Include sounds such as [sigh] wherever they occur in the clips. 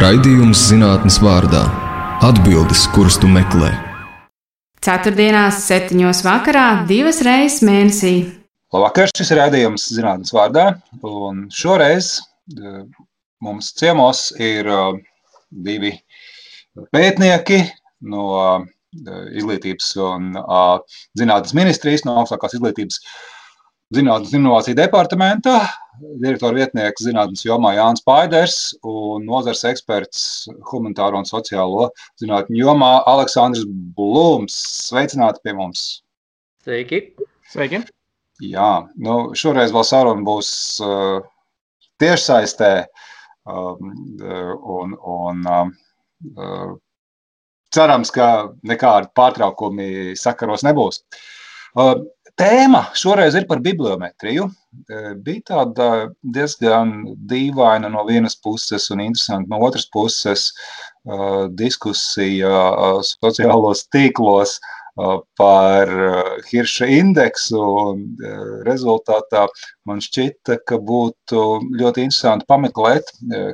Raidījums zinātnes vārdā - atbildes, kuras tu meklē. Ceturtdienās, septiņos vakarā, divas reizes mēnesī. Labvakar, šis raidījums zinātnes vārdā, un šoreiz eh, mums ciemos ir eh, divi pētnieki no eh, izglītības un zinātnes ministrijas, no augstākās izglītības zinātnes inovāciju departamenta, direktora vietnieks zinātnes jomā Jānis Paiders un nozars eksperts humanitāro un sociālo zinātņu jomā Aleksandrs Blūms. Sveicināti pie mums! Sveiki! Sveiki! Jā, nu šoreiz vēl saruna būs uh, tiešsaistē um, un, un uh, cerams, ka nekādi pārtraukumi sakaros nebūs. Uh, Tēma šoreiz ir par bibliometriju. Bija tāda diezgan dīvaina no vienas puses un interesanta no otras puses diskusija sociālos tīklos par Hirša indeksu. Rezultātā man šķita, ka būtu ļoti interesanti pameklēt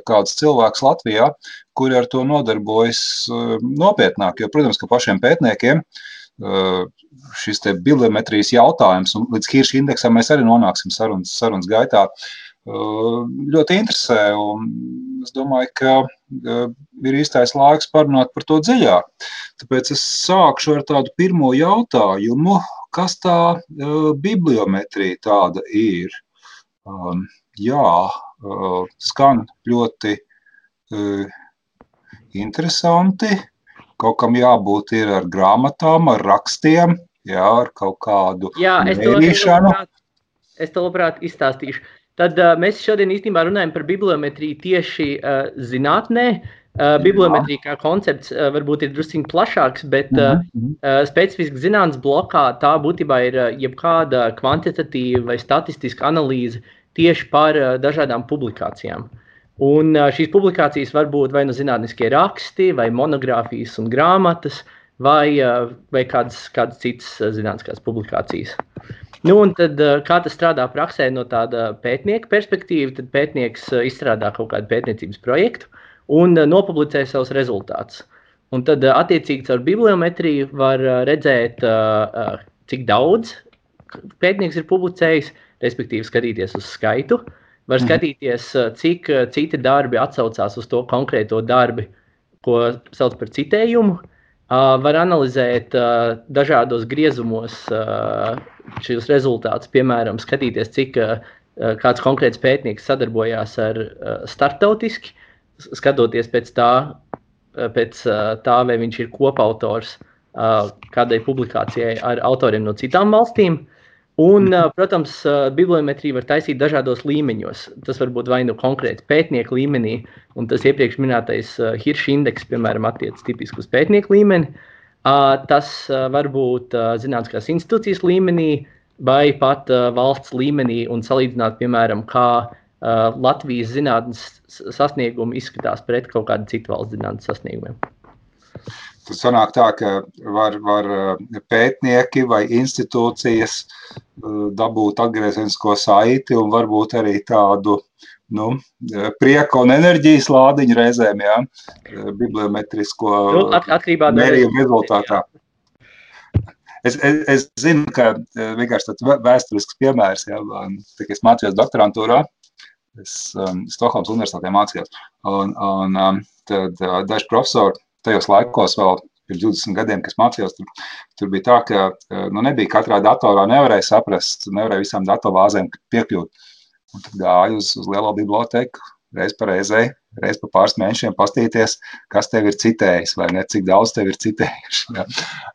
kādus cilvēkus Latvijā, kuri ar to nodarbojas nopietnāk. Jo, protams, ka pašiem pētniekiem šis bibliometrijas jautājums, un līdz Hirša indeksam mēs arī nonāksim sarunas, sarunas gaitā, ļoti interesē. Es domāju, ka ir īstais laiks parunāt par to dziļāk. Tāpēc es sākšu ar tādu pirmo jautājumu, kas tā bibliometrija tāda ir. Jā, skan ļoti interesanti kaut kam jābūt ir ar grāmatām, ar rakstiem, jā, ar kaut kādu jā, es mērīšanu. To, es to labprāt izstāstīšu. Tad uh, mēs šodien īstenībā runājam par bibliometriju tieši uh, zinātnē. Uh, bibliometrija kā koncepts uh, varbūt ir drusku plašāks, bet uh, uh, specifiski zinātnīs blokā tā būtībā ir uh, jebkāda kvantitatīva vai statistiska analīze tieši par uh, dažādām publikācijām. Uh, Un šīs publikācijas var būt vai nu zinātniskie raksti, vai monogrāfijas un grāmatas, vai, vai kādas, kādas citas zinātniskās publikācijas. Nu, un tad, kā tas strādā praksē no tāda pētnieka perspektīva, tad pētnieks izstrādā kaut kādu pētniecības projektu un nopublicē savus rezultātus. Un tad, attiecīgi, caur bibliometriju var redzēt, cik daudz pētnieks ir publicējis, respektīvi, skatīties uz skaitu. Uh, Var mhm. skatīties, cik citi darbi atsaucās uz to konkrēto darbu, ko sauc par citējumu. Var analizēt dažādos griezumos šos rezultātus, piemēram, skatīties, cik kāds konkrēts pētnieks sadarbojās ar startautiski, skatoties pēc tā, pēc tā vai viņš ir kopautors kādai publikācijai ar autoriem no citām valstīm. Uh, Un, protams, bibliometrija var taisīt dažādos līmeņos. Tas var būt vai nu konkrēti pētnieku līmenī, un tas iepriekš minētais Hirša indeks, piemēram, attiecas tipiski uz pētnieku līmeni. Tas var būt zinātniskās institūcijas līmenī vai pat valsts līmenī un salīdzināt, piemēram, kā Latvijas zinātnes sasniegumi izskatās pret kaut kādu citu valsts zinātnes sasniegumiem. Tas sanāk tā, ka var, var eh, pētnieki vai institūcijas eh, dabūt atgriezenisko saiti un varbūt arī tādu nu, eh, prieka un enerģijas lādiņu reizēm, jā, bibliometrisko nu, atkarībā no mērījuma rezultātā. Es, es, es zinu, ka vienkārši tāds vēsturisks piemērs, jā, tā, es mācījos doktorantūrā, es um, Stokholmas universitātē mācījos, un, un um, tad uh, daži profesori tajos laikos vēl pirms 20 gadiem, kas mācījos, tur, tur bija tā, ka eh, nu, nebija katrā datorā, nevarēja saprast, nevarēja visām datorvāzēm piekļūt. Un tad gāju uz, uz lielo biblioteku, reiz pa reizei, reiz pa pāris mēnešiem pastīties, kas tev ir citējis, vai ne, cik daudz tev ir citējuši. Ja?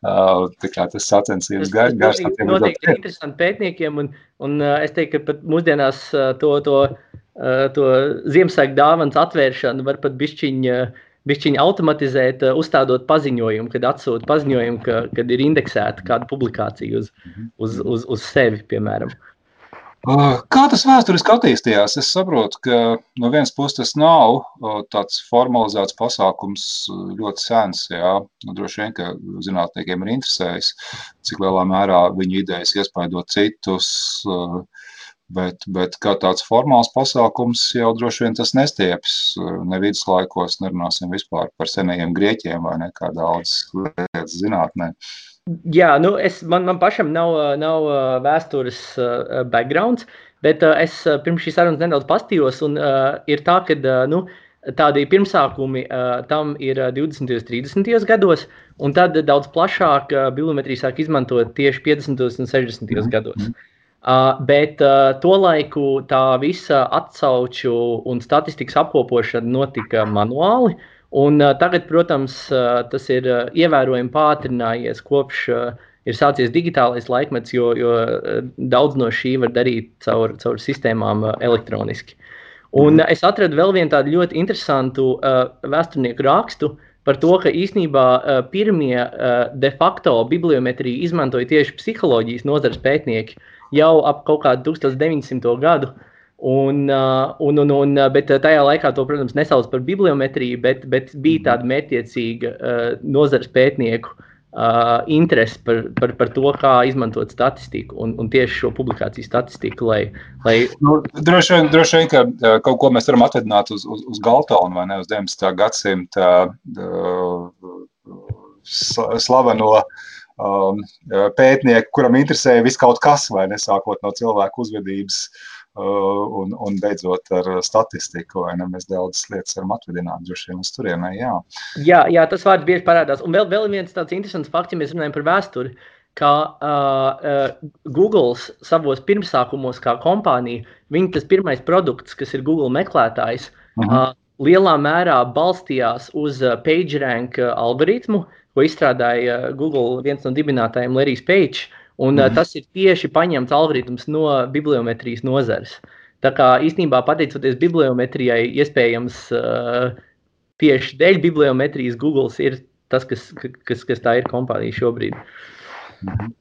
Uh, tā kā tas sacensības gar, gars. Tas noteikti ir interesanti pētniekiem, un, un uh, es teiktu, ka pat mūsdienās uh, to, to, uh, to Ziemassvētku dāvanas atvēršanu var pat bišķiņu uh, bišķiņi automatizēt, eh, uzstādot paziņojumu, kad atsūta paziņojumu, ka, kad ir indeksēta kāda publikācija uz, mhm. uz, uz, uz sevi, piemēram. Kā tas vēsturiski attīstījās? Es saprotu, ka no vienas puses tas nav tāds formalizēts pasākums ļoti sens. Jā. Nu, droši vien, ka zinātniekiem ir interesējis, cik lielā mērā viņu idejas iespaidot citus, Bet, bet kā tāds formāls pasākums jau droši vien tas nestiepjas ne viduslaikos, nerunāsim vispār par senajiem grieķiem vai ne kā daudz lietas zinātnē. Jā, nu es, man, man pašam nav, nav vēstures backgrounds, bet es pirms šīs sarunas nedaudz pastījos, un uh, ir tā, ka nu, tādi pirmsākumi uh, tam ir 20. un 30. gados, un tad daudz plašāk uh, bibliometrija sāk izmantot tieši 50. un 60. Mm -hmm. gados. Uh, bet uh, tolaiku tā visa atsauču un statistikas apkopošana notika manuāli. Un, uh, tagad, protams, uh, tas ir uh, ievērojami pātrinājies kopš uh, ir sācies digitālais laikmets, jo, jo uh, daudz no šī var darīt caur, caur sistēmām uh, elektroniski. Un uh, es atradu vēl vienu tādu ļoti interesantu uh, vēsturnieku rakstu par to, ka īsnībā uh, pirmie uh, de facto bibliometriju izmantoja tieši psiholoģijas nozares pētnieki. Uh, jau ap kaut kādu 1900. gadu. Un, uh, un, un, un, bet tajā laikā to, protams, nesauc par bibliometriju, bet, bet bija mhm. tāda mērķiecīga uh, nozares pētnieku uh, interese par, par, par to, kā izmantot statistiku un, un tieši šo publikāciju statistiku. Lai, lai... Nu, droši, vien, droši vien, ka uh, kaut ko mēs varam atvedināt uz, uz, uz Galtonu vai ne uz 19. gadsimta uh, slaveno. Uh, um, pētnieku, kuram interesēja viss kaut kas, vai nesākot no cilvēku uzvedības uh, un, un beidzot ar statistiku. Ne, mēs daudzas lietas varam atvedināt droši vien uz turienei. Jā. Jā, jā, tas vārds bieži parādās. Un vēl, vēl viens tāds interesants fakts, ja mēs runājam par vēsturi. Kā uh, uh, Google savos pirmsākumos, kā kompānija, viņa tas pirmais produkts, kas ir Google meklētājs, uh -huh. uh, lielā mērā balstījās uz uh, PageRank uh, algoritmu, uh, ko izstrādāja Google viens no dibinātājiem, Lerijs Page. Un, mm. Tas ir tieši paņemts algoritms no bibliometrijas nozares. Tā kā īstenībā pateicoties bibliometrijai, iespējams, tieši dēļ bibliometrijas Google ir tas, kas, kas, kas tā ir kompānija šobrīd. Mm.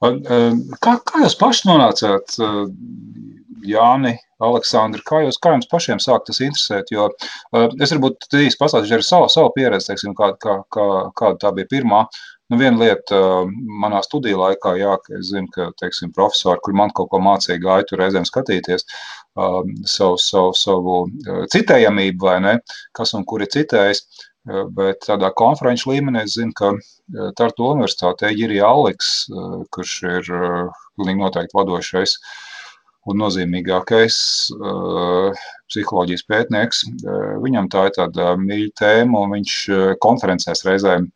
Kā, kā jūs paši nonācāt, Jāni, Aleksandra, kā, jūs, kā jums pašiem sāk tas interesēt? Jo es varbūt īsti pastāstīšu arī savu, savu pieredzi, teiksim, kā, kā, kā, kāda tā bija pirmā. Nu, viena lieta manā studiju laikā, jā, ka es zinu, ka, teiksim, profesori, kur man kaut ko mācīja, gāja tur reizēm skatīties savu, savu, savu citējamību, vai ne, kas un kuri citējis. Uh, bet tādā konferenču līmenī es zinu, ka uh, Tartu universitātē ir Jāliks, uh, kurš ir pilnīgi noteikti vadošais un nozīmīgākais psiholoģijas pētnieks. Viņam tā ir tāda mīļa tēma, un viņš konferencēs reizēm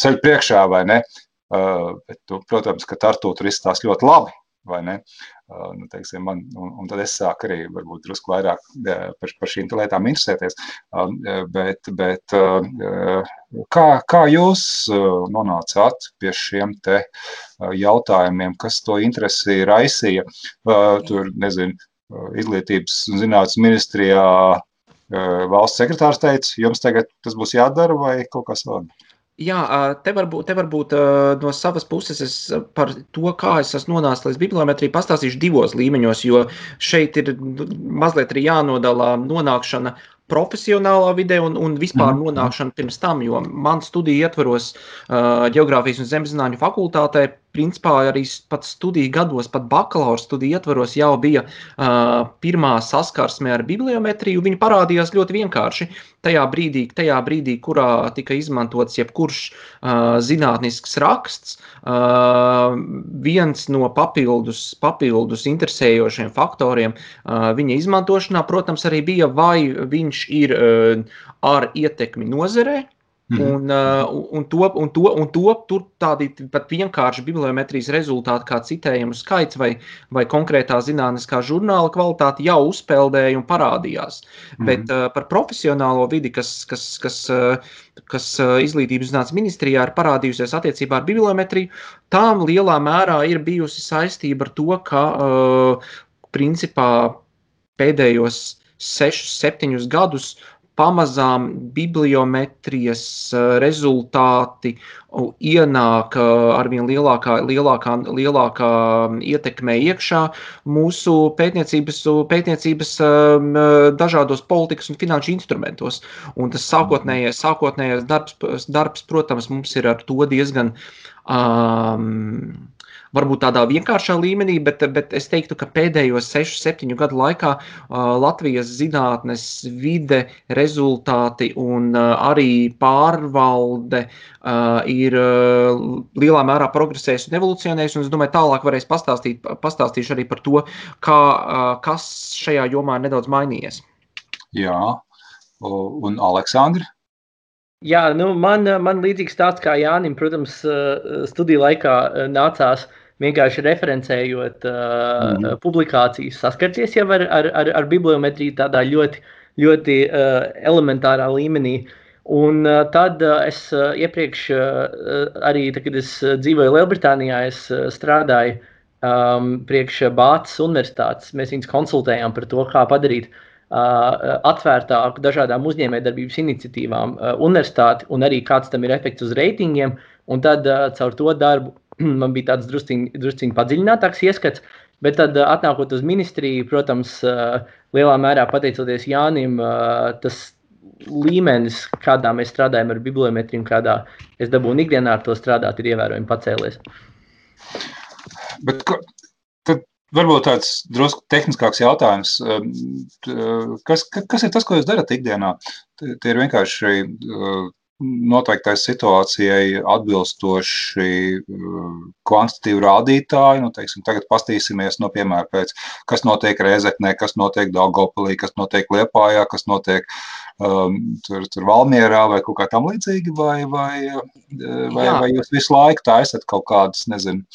ceļ priekšā vai ne. Bet, tu, protams, ka Tartu tur izstāsta ļoti labi nu, teiksim, man, un, un tad es sāku arī varbūt drusku vairāk par, par šīm lietām interesēties. Uh, bet, bet uh, kā, kā jūs nonācāt pie šiem te jautājumiem, kas to interesi raisīja? Tur, nezinu, izglītības un zinātnes ministrijā valsts sekretārs teica, jums tagad tas būs jādara vai kaut kas savādāk? Jā, te varbūt, te varbūt no savas puses es par to, kā es esmu nonācis līdz bibliometrijai, pastāstīšu divos līmeņos, jo šeit ir mazliet arī jānodala nonākšana profesionālā vidē un, un vispār mm. nonākšana pirms tam, jo man studiju ietvaros uh, Geogrāfijas un Zemzinātņu fakultātē principā arī pat studiju gados, pat bakalaura studiju ietvaros jau bija uh, pirmā saskarsme ar bibliometriju. Viņa parādījās ļoti vienkārši. Tajā brīdī, tajā brīdī kurā tika izmantots jebkurš uh, zinātnisks raksts, uh, viens no papildus, papildus interesējošiem faktoriem uh, viņa izmantošanā, protams, arī bija, vai viņš ir uh, ar ietekmi nozarē, Mhm. Un, uh, un, to, un, to, un to tur tādi pat vienkārši bibliometrijas rezultāti, kā citējumu skaits vai, vai konkrētā zinātniskā žurnāla kvalitāte, jau uzpeldēja un parādījās. Mm. Bet uh, par profesionālo vidi, kas, kas, kas, uh, kas uh, izglītības zinātnes ministrijā ir parādījusies attiecībā ar bibliometriju, tām lielā mērā ir bijusi saistība ar to, ka uh, principā pēdējos sešus, septiņus gadus pamazām bibliometrijas eh, rezultāti ienāk eh, ar vien lielākā, lielākā, lielākā mm, ietekmē iekšā mūsu pētniecības, pētniecības ehm, dažādos politikas un finanšu instrumentos. Un tas sākotnējais, sākotnējais darbs, darbs, protams, mums ir ar to diezgan um, varbūt tādā vienkāršā līmenī, bet, bet es teiktu, ka pēdējos 6, 7 gadu laikā Latvijas zinātnes vide, rezultāti un arī pārvalde ir lielā mērā progresējusi un evolucionējusi. Un es domāju, tālāk varēs pastāstīt, pastāstīšu arī par to, kā, kas šajā jomā ir nedaudz mainījies. Jā, un Aleksandrs. Jā, nu man, man līdzīgs tāds kā Jānim, protams, studiju laikā nācās vienkārši referencējot uh, mm. publikācijas, saskarties jau ar, ar, ar, ar bibliometriju tādā ļoti, ļoti uh, elementārā līmenī. Un uh, tad uh, es uh, iepriekš, uh, arī tad, kad es dzīvoju Lielbritānijā, es uh, strādāju um, priekš Bācis Universitātes. Mēs viņus konsultējām par to, kā padarīt Uh, atvērtāku dažādām uzņēmējdarbības iniciatīvām uh, universitāti un arī kāds tam ir efekts uz reitingiem. Un tad uh, caur to darbu [clears throat] man bija tāds drusciņš padziļinātāks ieskats. Bet tad, atnākot uz ministriju, protams, lielā mērā pateicoties Jānim, tas līmenis, kādā mēs strādājam ar bibliometriju, kādā es dabūju ikdienā ar to strādāt, ir ievērojami pacēlies. Bet, tad Varbūt tāds drusku tehniskāks jautājums. Kas, kas ir tas, ko jūs darat ikdienā? Tie ir vienkārši noteiktai situācijai atbilstoši ehm, kvantitatīvi rādītāji. Nu, teiksim, tagad paskatīsimies, no piemēra pēc, kas notiek Rēzeknē, kas notiek Daugopilī, kas notiek Liepājā, kas notiek um, tur, tur Valmierā vai kaut kā tam līdzīga, vai, vai, vai, vai jūs visu laiku taisat kaut kādas, nezinu,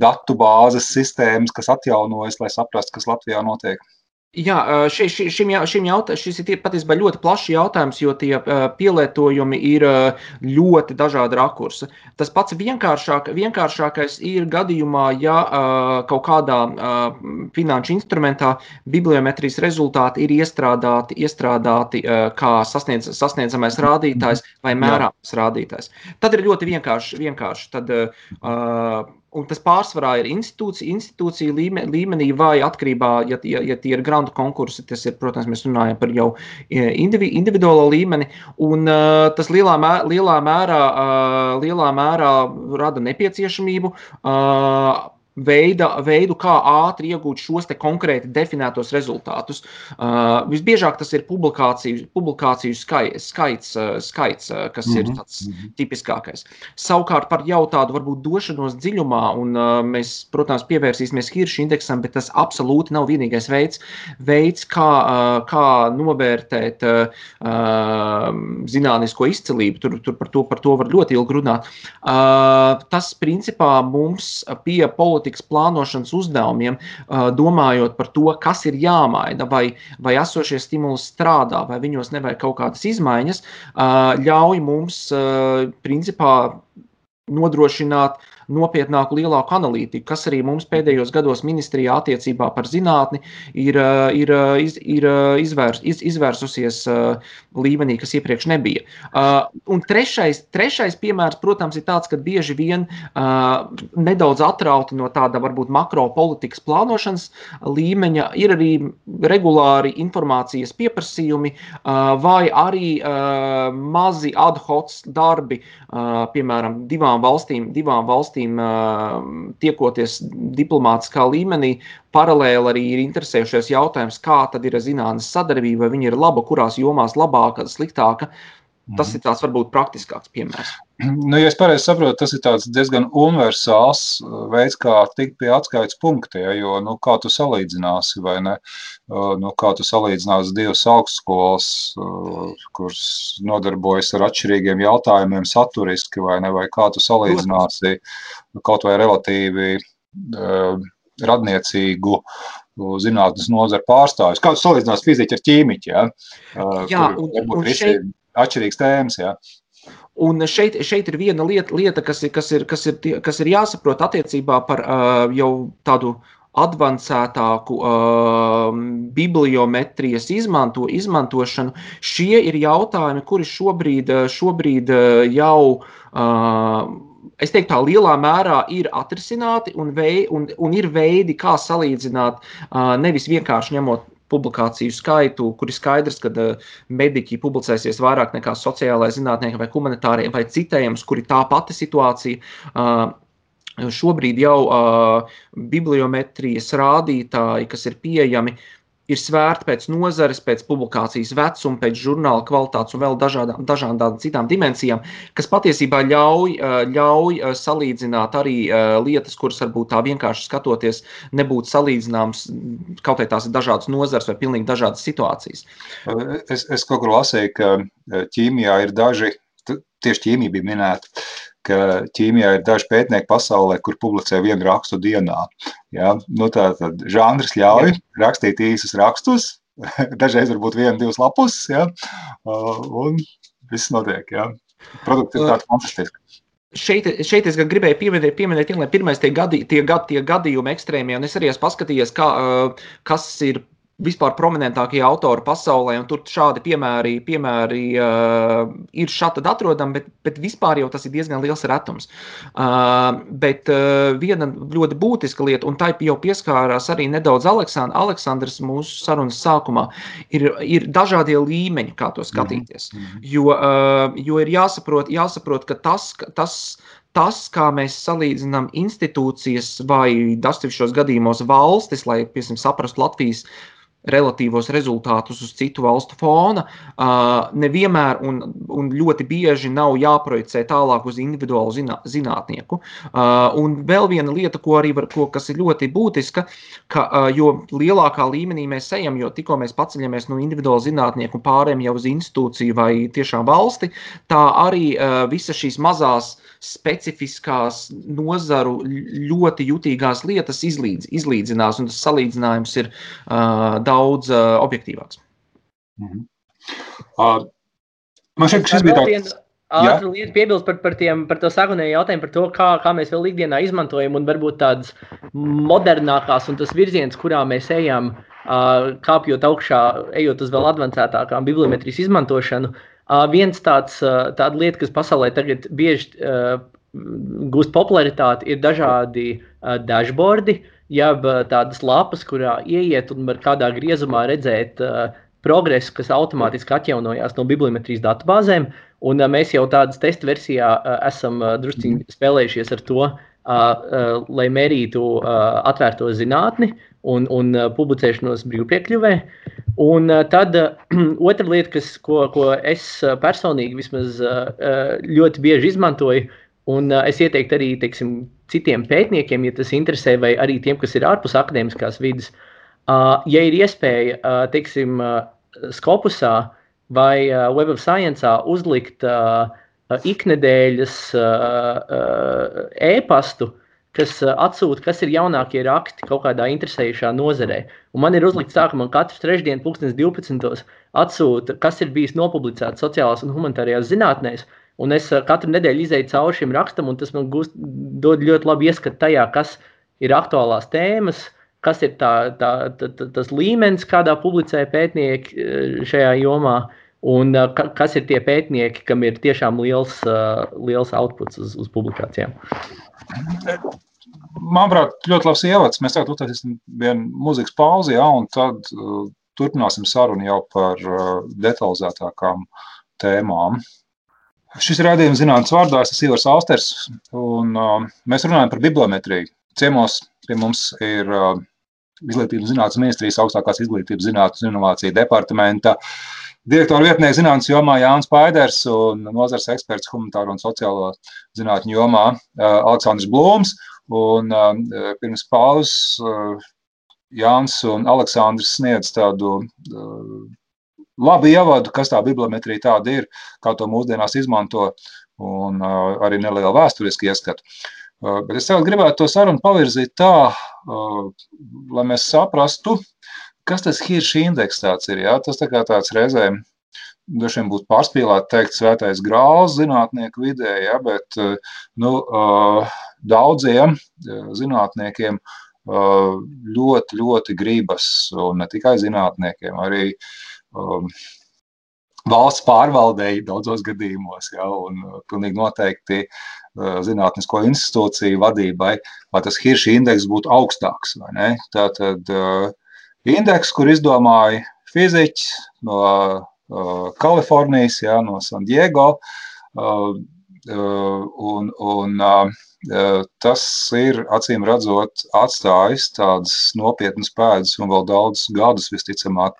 datu bāzes sistēmas, kas atjaunojas, lai saprastu, kas Latvijā notiek. Jā, ši, ši, šim, šim jautā, šis ir patiesībā ļoti plašs jautājums, jo tie pielietojumi ir ļoti dažādi rakursi. Tas pats vienkāršāk, vienkāršākais ir gadījumā, ja kaut kādā finanšu instrumentā bibliometrijas rezultāti ir iestrādāti, iestrādāti kā sasniedz, sasniedzamais rādītājs vai mērāms rādītājs. Tad ir ļoti vienkārši. vienkārši. Tad, uh, Un tas pārsvarā ir institūcija, institūcija līmenī vai atkarībā, ja, ja, ja tie ir grantu konkursi, tas ir, protams, mēs runājam par jau e, indivi, individuālo līmeni. Un uh, tas lielā, mē, lielā, mērā, uh, lielā mērā rada nepieciešamību. Uh, veida, veidu, kā ātri iegūt šos konkrēti definētos rezultātus. Uh, visbiežāk tas ir publikāciju, publikāciju skai, skaits, uh, skaits uh, kas mm -hmm. ir mhm, tāds mm -hmm. tipiskākais. Savukārt par jau tādu varbūt došanos dziļumā, un uh, mēs, protams, pievērsīsimies Hirša indeksam, bet tas absolūti nav vienīgais veids, veids kā, uh, kā novērtēt uh, uh, zinātnisko izcelību. Tur, tur par, to, par to var ļoti ilgi runāt. Uh, tas principā mums pie politikas politikas plānošanas uzdevumiem, domājot par to, kas ir jāmaina, vai, vai esošie stimuli strādā, vai viņos nevajag kaut kādas izmaiņas, ļauj mums principā nodrošināt nopietnāku, lielāku analītiku, kas arī mums pēdējos gados ministrijā attiecībā par zinātni ir, eh, ir, eh, iz, ir eh, izvērs, iz, izvērsusies līmenī, kas iepriekš nebija. Un trešais, trešais piemērs, protams, ir tāds, ka bieži vien nedaudz atrauti no tāda varbūt makropolitikas plānošanas līmeņa ir arī regulāri informācijas pieprasījumi vai arī mazi ad hoc darbi, piemēram, divām valstīm, divām valstīm valstīm tiekoties diplomātiskā līmenī, paralēli arī ir interesējušies jautājums, kā tad ir zinātnes sadarbība, vai viņa ir laba, kurās jomās labāka, sliktāka. Tas mhm. ir tāds varbūt praktiskāks piemērs. Nu, ja es pareizi saprotu, tas ir diezgan universāls veids, kā tikt pie atskaites punktiem. Ja, jo, nu, kā tu salīdzināsi, vai ne? Nu, kā tu salīdzināsi divas augstskolas, kuras nodarbojas ar atšķirīgiem jautājumiem, saturiski, vai ne? Vai kā tu salīdzināsi kaut vai relatīvi uh, radniecīgu zinātnes nozaru pārstāvjus? Kā tu salīdzināsi fiziku ar ķīmiķu? Ja? Uh, Jā, un, un šeit atšķirīgas tēmas. Jā. Un šeit, šeit ir viena lieta, lieta kas, ir, kas, ir, kas, ir, kas ir jāsaprot attiecībā par uh, jau tādu advancētāku uh, bibliometrijas izmanto, izmantošanu. Šie ir jautājumi, kuri šobrīd, šobrīd jau, uh, es teiktu, tā lielā mērā ir atrisināti un, vei, un, un ir veidi, kā salīdzināt, uh, nevis vienkārši ņemot publikāciju skaitu, kur ir skaidrs, ka uh, mediķi publicēsies vairāk nekā sociālai zinātnieki vai humanitārie vai citējums, kur ir tā pati situācija. Uh, Šobrīd jau uh, bibliometrijas rādītāji, kas ir pieejami, ir svērti pēc nozares, pēc publikācijas vecuma, pēc žurnāla kvalitātes un vēl dažādām, dažādām citām dimensijām, kas patiesībā ļauj, ļauj salīdzināt arī lietas, kuras varbūt tā vienkārši skatoties, nebūtu salīdzināmas, kaut vai tās ir dažādas nozares vai pilnīgi dažādas situācijas. Es, es kaut kur lasīju, ka ķīmijā ir daži, tieši ķīmija bija minēta, ka ķīmijā ir daži pētnieki pasaulē, kur publicē vienu rakstu dienā. Ja? Nu, tā tad žanrs ļauj rakstīt īsus rakstus, [laughs] dažreiz varbūt vienu, divas lapus, ja? un viss notiek. Ja? Produktivitāte fantastiska. Šeit, šeit es gribēju pieminēt, pieminēt ja, pirmais tie, gadi, tie, gadi, tie gadījumi ekstrēmie, un es arī esmu paskatījies, kā, kas ir vispār prominentākie autori pasaulē, un tur šādi piemēri, piemēri uh, ir šādi atrodami, bet, bet vispār jau tas ir diezgan liels retums. Uh, bet uh, viena ļoti būtiska lieta, un tā jau pieskārās arī nedaudz Aleksandrs, Aleksandrs mūsu sarunas sākumā, ir, ir dažādie līmeņi, kā to skatīties. Mm -hmm. jo, uh, jo ir jāsaprot, jāsaprot ka tas, tas tas, kā mēs salīdzinām institūcijas vai dažos gadījumos valstis, lai piemēram, saprastu Latvijas relatīvos rezultātus uz citu valstu fona, nevienmēr un, un ļoti bieži nav jāprojicē tālāk uz individuālu zinā, zinātnieku. Un vēl viena lieta, ko arī var, ko, kas ir ļoti būtiska, ka jo lielākā līmenī mēs ejam, jo tikko mēs paceļamies no individuāla zinātnieku un pārējām jau uz institūciju vai tiešām valsti, tā arī visas šīs mazās specifiskās nozaru ļoti jutīgās lietas izlīdz, izlīdzinās, un tas salīdzinājums ir uh, daudz uh, objektīvāks. Mm -hmm. uh, man šķiet, ka šis bija tāds. Ātri lieta piebilst par, par, tiem, par to sākotnēju jautājumu par to, kā, kā mēs vēl ikdienā izmantojam, un varbūt tādas modernākās un tas virziens, kurā mēs ejam, kāpjot augšā, ejot uz vēl avansētākām bibliometrijas izmantošanu. Uh, viens tāds, uh, tāda lieta, kas pasaulē tagad bieži uh, gūst popularitāti, ir dažādi uh, dashboardi, uh, jeb tādas lapas, kurā ieiet un var kādā griezumā redzēt uh, progresu, kas automātiski atjaunojās no bibliometrijas datubāzēm. Un, uh, mēs jau tādas testa versijā uh, esam uh, druskuļi mhm. spēlējušies ar to, uh, uh, lai mērītu atvērto zinātni un, un publicēšanos brīvpiekļuvē. Un tad [clears throat] otra lieta, kas, ko, ko es personīgi vismaz ļoti bieži izmantoju, un es ieteiktu arī teiksim, citiem pētniekiem, ja tas interesē, vai arī tiem, kas ir ārpus akadēmiskās vidas, ja ir iespēja, teiksim, Skopusā vai Web of Science uzlikt uh, iknedēļas uh, uh, e-pastu, kas uh, atsūta, kas ir jaunākie rakti kaut kādā interesējušā nozarē. Un man ir uzlikts tā, ka man katru trešdienu, 2012. atsūta, kas ir bijis nopublicēts sociālās un humanitārajās zinātnēs, Un es katru nedēļu izēju cauri šim rakstam, un tas man gust, dod ļoti labu ieskatu tajā, kas ir aktuālās tēmas, kas ir tā, tā, tā, tā, tas līmenis, kādā publicē pētnieki eh, šajā jomā, un ka, kas ir tie pētnieki, kam ir tiešām liels, liels outputs uz, uz publikācijām. Manuprāt, ļoti labs ievads. Mēs tagad uztaisīsim vienu mūzikas pauzi, ja, un tad uh, turpināsim sarunu jau par uh, detalizētākām tēmām. Šis rādījums zinātnīs vārdā, es esmu Ivars Austers, un uh, mēs runājam par bibliometriju. Ciemos pie mums ir uh, Izglītības zinātnes ministrijas augstākās izglītības zinātnes un inovāciju departamenta direktora vietnieks zinātnes jomā Jānis Paiders un nozars eksperts humanitāro un sociālo zinātņu jomā Aleksandrs Blūms. Un pirms pauzes Jānis un Aleksandrs sniedz tādu labu ievadu, kas tā bibliometrija tāda ir, kā to mūsdienās izmanto, un arī nelielu vēsturisku ieskatu. Bet es tagad gribētu to sarunu pavirzīt tā, lai mēs saprastu, kas tas hirša indeks tāds ir. Jā? Tas tā kā tāds reizēm vien būtu pārspīlēti teikt svētais grāls zinātnieku vidē, ja, bet nu, daudziem zinātniekiem ļoti, ļoti gribas, un ne tikai zinātniekiem, arī um, valsts pārvaldēji daudzos gadījumos, ja, un pilnīgi noteikti zinātnisko institūciju vadībai, lai tas hirša indeks būtu augstāks. Tātad uh, indeks, kur izdomāja fiziķis no uh, Kalifornijas, ja, no San Diego, uh, un, un tas ir acīm redzot atstājis tādas nopietnas pēdas un vēl daudzus gadus visticamāk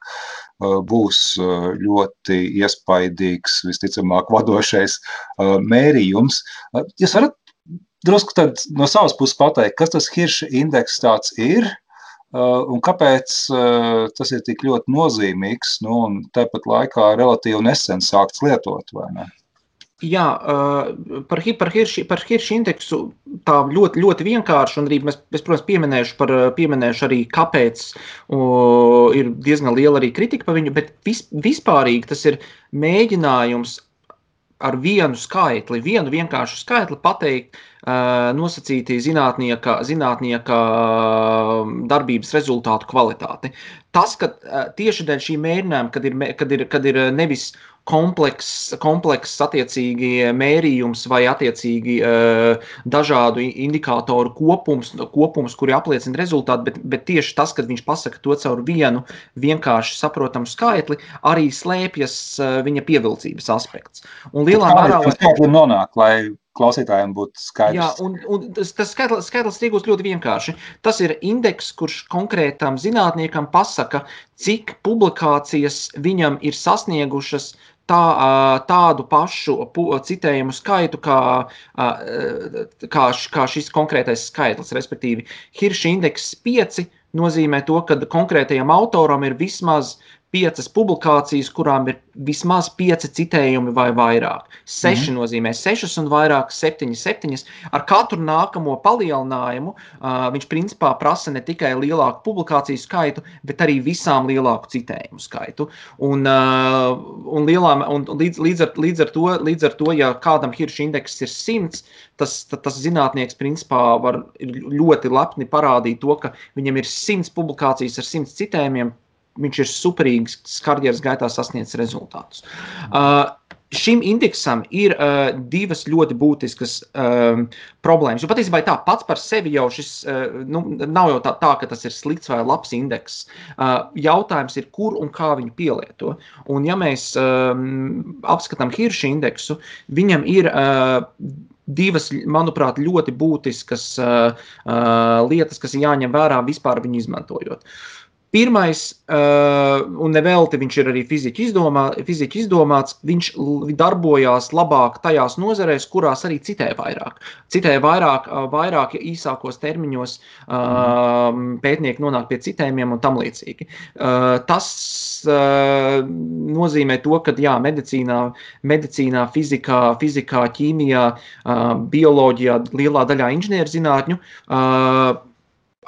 būs ļoti iespaidīgs, visticamāk, [laughs] vadošais mērījums. Jūs varat drusku no savas puses pateikt, kas tas Hirša indeks tāds ir? Un kāpēc tas ir tik ļoti nozīmīgs nu, un tāpat laikā relatīvi nesen sākts lietot? Jā, par, par Hirša par indeksu tā ļoti, ļoti vienkārši, un arī mēs, es, protams, pieminēšu, par, pieminēšu arī, kāpēc o, ir diezgan liela arī kritika par viņu, bet vis, vispārīgi tas ir mēģinājums ar vienu skaitli, vienu vienkāršu skaitli pateikt, nosacīti zinātnieka, zinātnieka darbības rezultātu kvalitāti. Tas, ka tieši dēļ šī mēģinājuma, kad ir, kad ir, kad ir nevis komplekss, kompleks, attiecīgi mērījums vai attiecīgi dažādu indikātoru kopums, kopums kuri apliecina rezultātu, bet, bet tieši tas, kad viņš pasaka to caur vienu vienkārši saprotamu skaitli, arī slēpjas viņa pievilcības aspekts. Un lielā mērā tas skaitli nonāk, lai klausītājiem būtu skaidrs. Jā, un, un tas, tas skaitlis, skaitlis iegūst ļoti vienkārši. Tas ir indeks, kurš konkrētam zinātniekam pasaka, cik publikācijas viņam ir sasniegušas tā, tādu pašu citējumu skaitu, kā, kā, kā šis konkrētais skaitlis. Respektīvi, Hirša indeks 5 nozīmē to, ka konkrētajam autoram ir vismaz piecas publikācijas, kurām ir vismaz pieci citējumi vai vairāk. Seši mm nozīmē sešas un vairāk, septiņi, septiņas. Ar katru nākamo palielinājumu uh, viņš principā prasa ne tikai lielāku publikāciju skaitu, bet arī visām lielāku citējumu skaitu. Un, uh, un, lielā, un līdz, līdz, ar, līdz, ar to, līdz ar to, ja kādam Hirša indeks ir simts, tas, tas zinātnieks principā var ļoti lepni parādīt to, ka viņam ir simts publikācijas ar simts citējumiem viņš ir superīgs karjeras gaitā sasniedzis rezultātus. Uh, šim indeksam ir uh, divas ļoti būtiskas uh, problēmas. Jo patiesībā tā pats par sevi jau šis uh, nu, nav jau tā, tā, ka tas ir slikts vai labs indeks. Uh, jautājums ir, kur un kā viņu pielieto. Un, ja mēs um, apskatām Hirša indeksu, viņam ir uh, divas, manuprāt, ļoti būtiskas uh, uh, lietas, kas ir jāņem vērā vispār viņu izmantojot. Pirmais, uh, un nevelti viņš ir arī fiziski, izdomā, fiziski izdomāts, viņš darbojās labāk tajās nozarēs, kurās arī citē vairāk. Citē vairāk, uh, vairāk īsākos termiņos uh, pētnieki nonāk pie citējumiem un tam līdzīgi. Uh, tas uh, nozīmē to, ka jā, medicīnā, medicīnā fizikā, fizikā, ķīmijā, uh, bioloģijā, lielā daļā inženierzinātņu.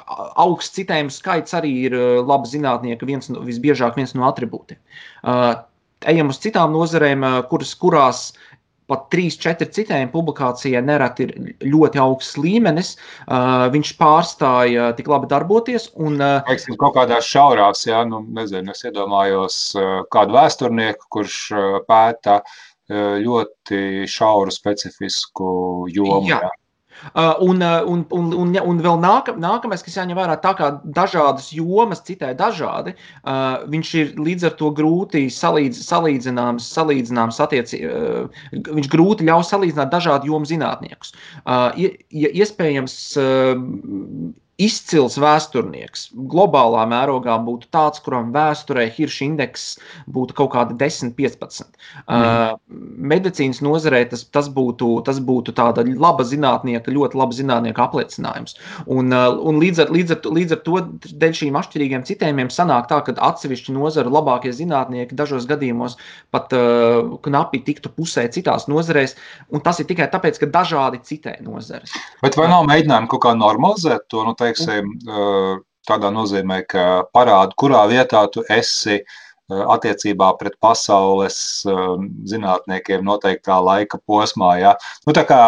Augsts citējuma skaits arī ir uh, laba zinātnieka viens no, visbiežāk viens no attribūtiem. Uh, ejam uz citām nozarēm, uh, kuras, kurās pat 3-4 citējuma publikācijai nereti ir ļoti augsts līmenis. Viņš pārstāja tik labi darboties. Un, Teiksim, kaut kādās šaurās, jā, nu, nezinu, es iedomājos kādu vēsturnieku, kurš pēta ļoti šauru specifisku jomu. Jā. Jā. Uh, un, uh, un, un, un, un vēl nāka, nākamais, kas jāņem vērā, tā kā dažādas jomas citai dažādi, uh, viņš ir līdz ar to grūti salīdz, salīdzināms, salīdzināms attieci, uh, viņš grūti ļauj salīdzināt dažādu jomu zinātniekus. Uh, ja, iespējams, uh, izcils vēsturnieks globālā mērogā būtu tāds, kuram vēsturē Hirša indeks būtu kaut kāda 10, 15. Mm. Uh, medicīnas nozarē tas, tas, būtu, tas būtu tāda laba zinātnieka, ļoti laba zinātnieka apliecinājums. Un, uh, un līdz, ar, līdz, ar, līdz ar to, dēļ šīm atšķirīgiem citējumiem, sanāk tā, ka atsevišķi nozaru labākie zinātnieki dažos gadījumos pat uh, knapi tiktu pusē citās nozarēs, un tas ir tikai tāpēc, ka dažādi citē nozares. Bet vai nav mēģinājumi kaut kā normalizēt to? Nu, teiksim, tādā nozīmē, ka parāda, kurā vietā tu esi attiecībā pret pasaules zinātniekiem noteiktā laika posmā. Ja? Nu, tā kā,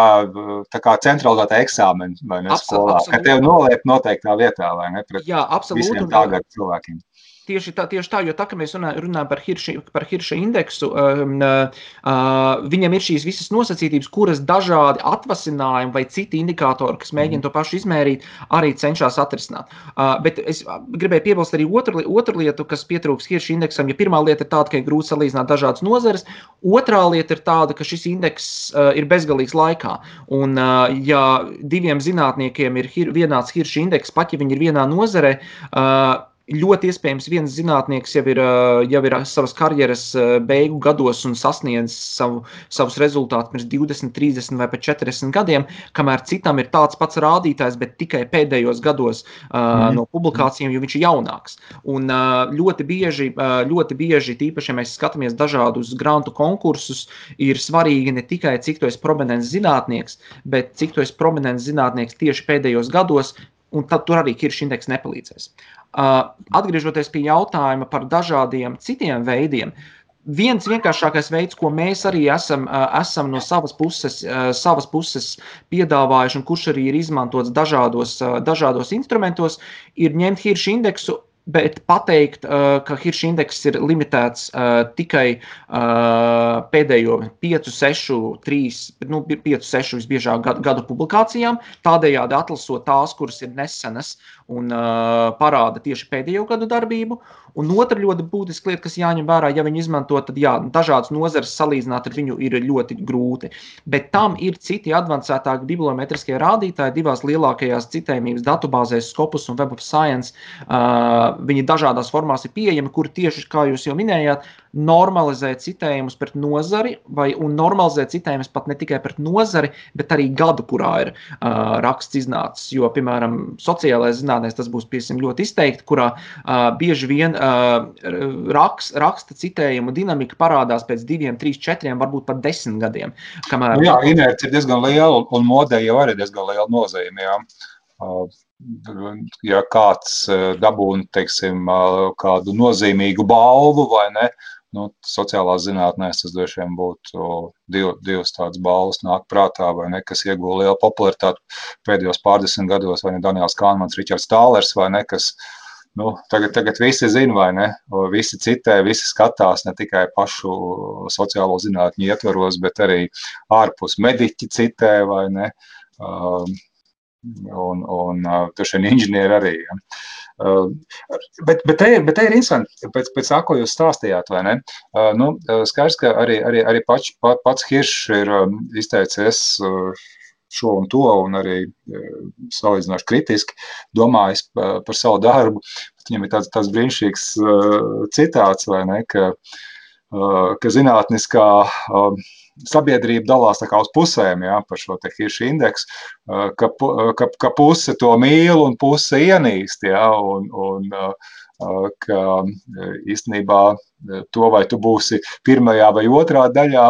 tā kā centralizēta eksāmena vai ne skolā, ka tev noliek noteiktā vietā vai ne pret Jā, absolūti. visiem tagad cilvēkiem. Tieši tā, tieši tā, jo tā, ka mēs runājam, par Hirša, par Hirša indeksu, um, uh, uh, viņam ir šīs visas nosacītības, kuras dažādi atvasinājumi vai citi indikatori, kas mēģina to pašu izmērīt, arī cenšas atrisināt. Uh, bet es gribēju piebilst arī otru, otru lietu, kas pietrūks Hirša indeksam. Ja pirmā lieta ir tāda, ka ir grūti salīdzināt dažādas nozares, otrā lieta ir tāda, ka šis indeks uh, ir bezgalīgs laikā. Un, uh, ja diviem zinātniekiem ir hir, vienāds Hirša indeks, pat ja viņi ir vienā nozarē, uh, Ļoti iespējams, viens zinātnieks jau ir, jau ir savas karjeras beigu gados un sasniedzis savu, savus rezultātus pirms 20, 30 vai pat 40 gadiem, kamēr citam ir tāds pats rādītājs, bet tikai pēdējos gados uh, no publikācijām, jo viņš ir jaunāks. Un uh, ļoti bieži, uh, ļoti bieži, tīpaši, ja mēs skatāmies dažādus grantu konkursus, ir svarīgi ne tikai cik tu esi prominents zinātnieks, bet cik tu esi prominents zinātnieks tieši pēdējos gados, un tad tur arī Kiršs indeks nepalīdzēs. Atgriežoties pie jautājuma par dažādiem citiem veidiem, viens vienkāršākais veids, ko mēs arī esam, esam no savas puses, savas puses piedāvājuši, un kurš arī ir izmantots dažādos, dažādos instrumentos, ir ņemt hiršu indeksu Bet pateikt, uh, ka Hirša indeks ir limitēts uh, tikai uh, pēdējo 5, 6, 3, nu, 5, 6 visbiežāk gadu, publikācijām, tādējādi atlasot tās, kuras ir nesenas un parāda tieši pēdējo gadu darbību. Un otra ļoti būtiska lieta, kas jāņem vērā, ja viņi izmanto, tad jā, dažādas nozares salīdzināt ar viņu ir ļoti grūti. Bet tam ir citi avansētāki bibliometriskie rādītāji divās lielākajās citējumības datubāzēs, Scopus un Web of Science. Uh, viņi dažādās formās ir pieejami, kur tieši, kā jūs jau minējāt, normalizē citējumus pret nozari, vai normalizē citējumus pat ne tikai pret nozari, bet arī gadu, kurā ir uh, raksts iznācis. Jo, piemēram, sociālajā zinātnē tas būs piesim, ļoti izteikti, kurā uh, bieži vien uh, rakst, raksta citējumu dinamika parādās pēc diviem, trīs, četriem, varbūt pat desmit gadiem. Kamēr... Nu jā, inerce ir diezgan liela, un modē jau arī diezgan liela nozīme. Jā. Ja kāds dabūna teiksim, kādu nozīmīgu balvu vai ne, nu, sociālās zinātnēs tas droši vien būtu div, divas tādas balvas nāk prātā, vai ne, kas ieguva lielu popularitāti pēdējos pārdesmit gados, vai ne Daniels Kānmans, Ričards Tālers, vai ne, kas nu, tagad, tagad visi zina, vai ne, visi citē, visi skatās ne tikai pašu sociālo zinātņu ietvaros, bet arī ārpus mediķi citē, vai ne, um, un, un tur šie inženieri arī. Ja. Bet, bet, te, bet te ir interesanti, pēc, pēc tā, ko jūs stāstījāt, vai ne? Nu, skaidrs, ka arī, arī, arī pats, pats Hiršs ir izteicies šo un to, un arī salīdzinoši kritiski domājis par savu darbu. Viņam ir tāds, tāds brīnišķīgs citāts, vai ne, ka, ka zinātniskā sabiedrība dalās uz pusēm ja, par šo hiršu indeksu, ka, ka, ka puse to mīl un puse ienīst. Ja, un, un, ka īstenībā to, vai tu būsi pirmajā vai otrā daļā,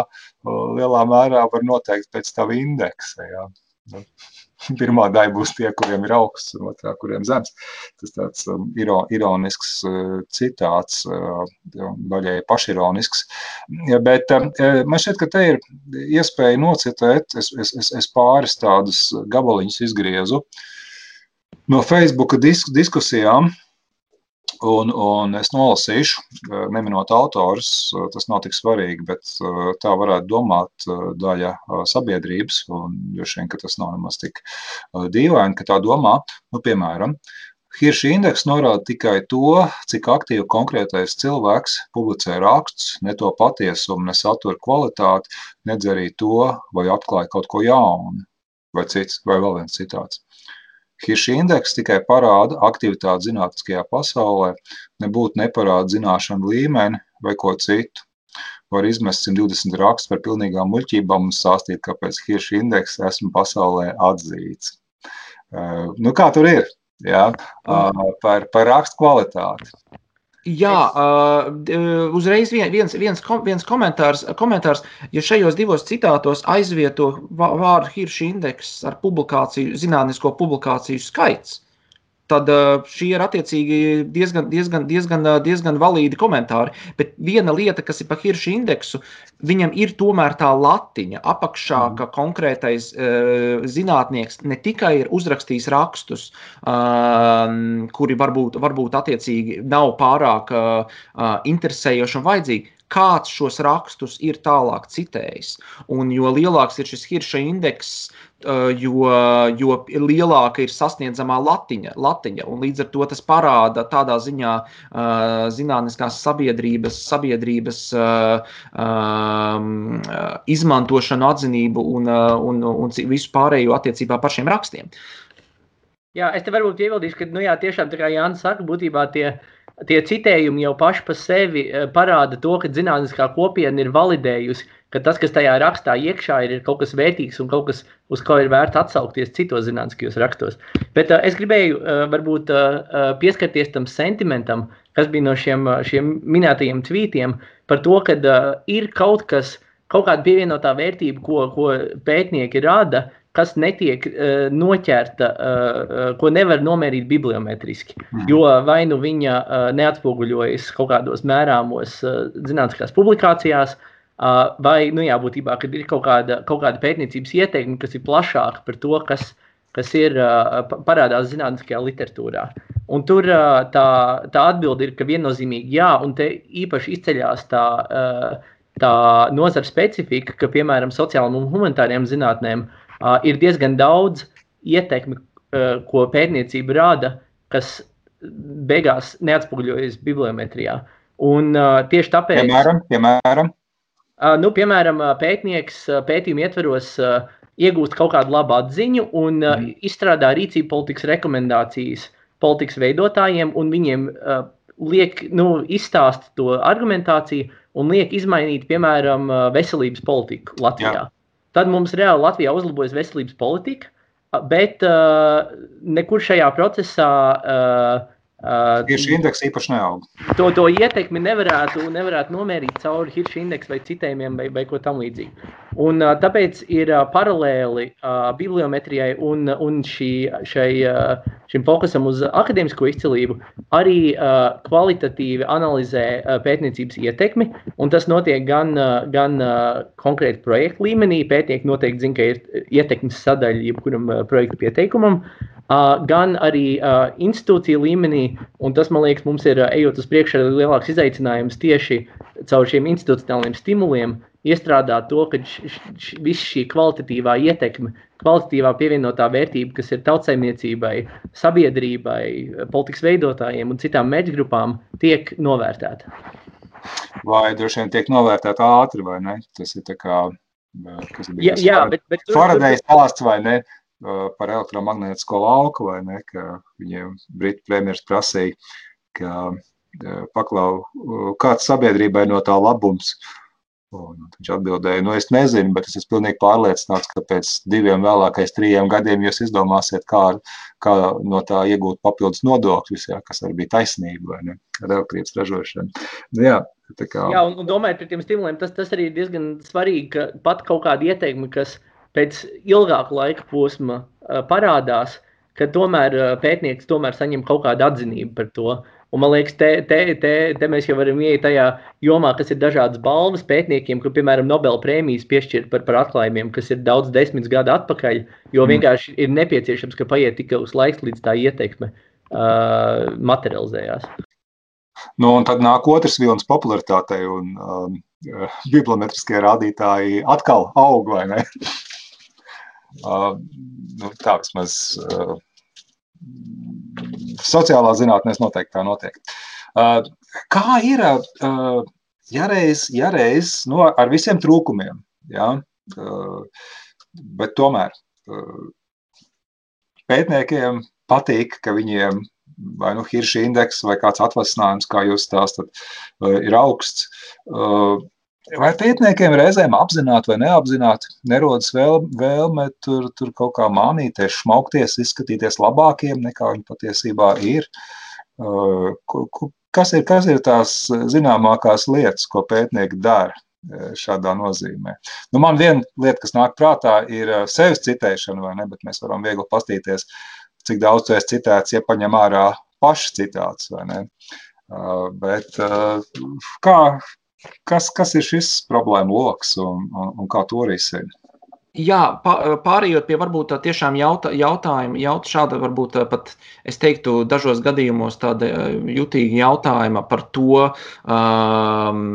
lielā mērā var noteikt pēc tava indeksa. Ja. [laughs] pirmā daļa būs tie, kuriem ir augsts, un otrā, kuriem zems. Tas tāds um, ironisks uh, citāts, uh, daļai pašironisks. Bet um, uh, man šķiet, ka te ir iespēja nocitēt, es, es, es, es pāris tādus gabaliņus izgriezu no Facebook disk, diskusijām, Un, un es nolasīšu, eh, neminot autors, eh, tas nav tik svarīgi, bet eh, tā varētu domāt daļa sabiedrības. Droši vien, ka tas nav nemaz tik dīvaini, ka tā domā. Nu, piemēram, Hirša indeks norāda tikai to, cik aktīvi konkrētais cilvēks publicē rakstus, ne to patiesumu, ne satura kvalitāti, nedz arī to, vai atklāja kaut ko jaunu, vai cits, vai vēl viens citāts. Hirša indeks tikai parāda aktivitāti zinātniskajā pasaulē, nebūtu neparāda zināšanu līmeni vai ko citu. Var izmest 120 rakstus par pilnīgām muļķībām un stāstīt, kāpēc Hirša indeks esmu pasaulē atzīts. Uh, nu, kā tur ir? Ja? Uh, par, par rakstu kvalitāti. Jā, uh, uzreiz vien, viens, viens, kom, viens komentārs, komentārs, ja šajos divos citātos aizvieto vārdu hirša indeks ar publikāciju, zinātnisko publikāciju skaits, tad šie ir attiecīgi diezgan, diezgan, diezgan, diezgan valīdi komentāri. Bet viena lieta, kas ir par hiršu indeksu, viņam ir tomēr tā latiņa apakšā, mm. ka konkrētais uh, zinātnieks ne tikai ir uzrakstījis rakstus, uh, kuri varbūt, varbūt attiecīgi nav pārāk uh, interesējoši un vajadzīgi, kāds šos rakstus ir tālāk citējis. Un jo lielāks ir šis hirša indeks, jo, jo lielāka ir sasniedzamā latiņa, latiņa. Līdz ar to tas parāda tādā ziņā uh, zinātniskās sabiedrības, sabiedrības uh, um, izmantošanu, atzinību un, un, un visu pārējo attiecībā par šiem rakstiem. Jā, es te varbūt ievildīšu, ka, nu jā, tiešām tā kā Jānis saka, būtībā tie uh, tie citējumi jau paši par sevi parāda to, ka zinātniskā kopiena ir validējusi, ka tas, kas tajā rakstā iekšā ir, ir kaut kas vērtīgs un kaut kas, uz ko ir vērts atsaukties citos zinātniskajos rakstos. Bet uh, es gribēju uh, varbūt uh, pieskarties tam sentimentam, kas bija no šiem, šiem minētajiem tvītiem par to, ka uh, ir kaut kas, kaut kāda pievienotā vērtība, ko, ko pētnieki rada, kas netiek uh, noķerta, uh, ko nevar nomērīt bibliometriski. Mm. Jo vai nu viņa uh, neatspoguļojas kaut kādos mērāmos uh, zinātniskās publikācijās, uh, vai nu, jā, būtībā ir kaut kāda, kaut kāda pētniecības ieteikuma, kas ir plašāka par to, kas, kas ir parādās zinātniskajā literatūrā. Un tur tā, tā atbilde ir, ka viennozīmīgi jā, un te īpaši izceļas tā. Tā nozara specifika, ka, piemēram, sociālajiem un humanitāriem zinātnēm uh, ir diezgan daudz ietekmi, uh, ko pētniecība rada, kas beigās neatspoguļojas bibliometrijā. Un, uh, tieši tāpēc, piemēram, piemēram. Uh, nu, piemēram pētnieks uh, pētījuma ietveros iegūst kaut kādu labu atziņu un mm. izstrādā rīcību politikas rekomendācijas politikas veidotājiem, un viņiem liek nu, izstāst to argumentāciju un liek izmainīt, piemēram, veselības politiku Latvijā. Jā. Tad mums reāli Latvijā uzlabojas veselības politika, bet uh, nekur šajā procesā uh, Tieši indeksa īpaši neaug. To, to ietekmi nevarētu, nevarētu nomērīt caur hirša indeksu vai citējumiem vai, vai ko tamlīdzīgu. Un, uh, tāpēc ir uh, paralēli uh, bibliometrijai un, un šī, šai, uh, šim fokusam uz akadēmisko izcilību arī uh, kvalitatīvi analizē uh, pētniecības ietekmi. Tas notiek gan, uh, gan uh, konkrēti projektu līmenī. Pētnieki noteikti zina, ka ir ietekmes sadaļa jebkuram uh, projektu pieteikumam. Uh, gan arī institūciju līmenī. Tas, man liekas, mums ir ejot uz priekšu, ir lielāks izaicinājums tieši caur šiem institucionāliem stimuliem iestrādāt to, ka viss šī kvalitatīvā ietekme, kvalitatīvā pievienotā vērtība, kas ir tautsēmniecībai, sabiedrībai, politikas veidotājiem un citām mērķgrupām, tiek novērtēta. Vai droši vien tiek novērtēta ātri, vai ne? Tas ir tā kā, jā, jā, bet, bet Faradējs stāsts, vai ne? Par elektromagnētisko lauku, vai ne, ka viņiem Britu premjeras prasīja, ka paklau, kāds sabiedrībai no tā labums. Un viņš atbildēja, nu es nezinu, bet es esmu pilnīgi pārliecināts, ka pēc diviem vēlākais trījiem gadiem jūs izdomāsiet, kā, kā no tā iegūt papildus nodokļus, jā, kas arī bija taisnība, vai ne, ar elektrības ražošanu. Nu, jā, tā kā... Jā, un, un domājot par tiem stimuliem, tas, tas arī diezgan svarīgi, ka pat kaut kāda ieteikuma, kas, uh, pēc ilgāka laika posma parādās, ka tomēr pētnieks tomēr saņem kaut kādu atzinību par to. Un, man liekas, te, te, te, te mēs jau varam ieiet tajā jomā, kas ir dažādas balvas pētniekiem, kur, piemēram, Nobela prēmijas piešķirt par, par atklājumiem, kas ir daudz desmit gadu atpakaļ, jo mm. vienkārši ir nepieciešams, ka paiet tik ilgs laiks, līdz tā ietekme uh, materializējās. Nu, un tad nāk otrs vilnis popularitātei, un um, bibliometriskie rādītāji atkal aug, vai ne? Nu, tā vismaz sociālā zinātnēs noteikti tā notiek. Kā ir, ja reiz, ja reiz nu, ar visiem trūkumiem, ja, bet tomēr pētniekiem patīk, ka viņiem vai nu hirša indeks vai kāds atvasinājums, kā jūs stāstat, ir augsts. Vai pētniekiem reizēm apzināti vai neapzināti nerodas vēl, vēlme tur, tur kaut kā mānīties, šmaukties, izskatīties labākiem nekā viņi patiesībā ir? Uh, kas ir, kas ir tās zināmākās lietas, ko pētnieki dara uh, šādā nozīmē? Nu, man viena lieta, kas nāk prātā, ir uh, sevis citēšana, vai ne, bet mēs varam viegli pastīties cik daudz tu esi citēts, ja paņem ārā paši citāts. Bet kā, kas, kas ir šis problēma lokus un, un, un kā to risina? Jā, pārējot pie varbūt tā tiešām jauta, jautājuma, jaut, šāda varbūt pat, es teiktu, dažos gadījumos tāda jutīga jautājuma par to, um,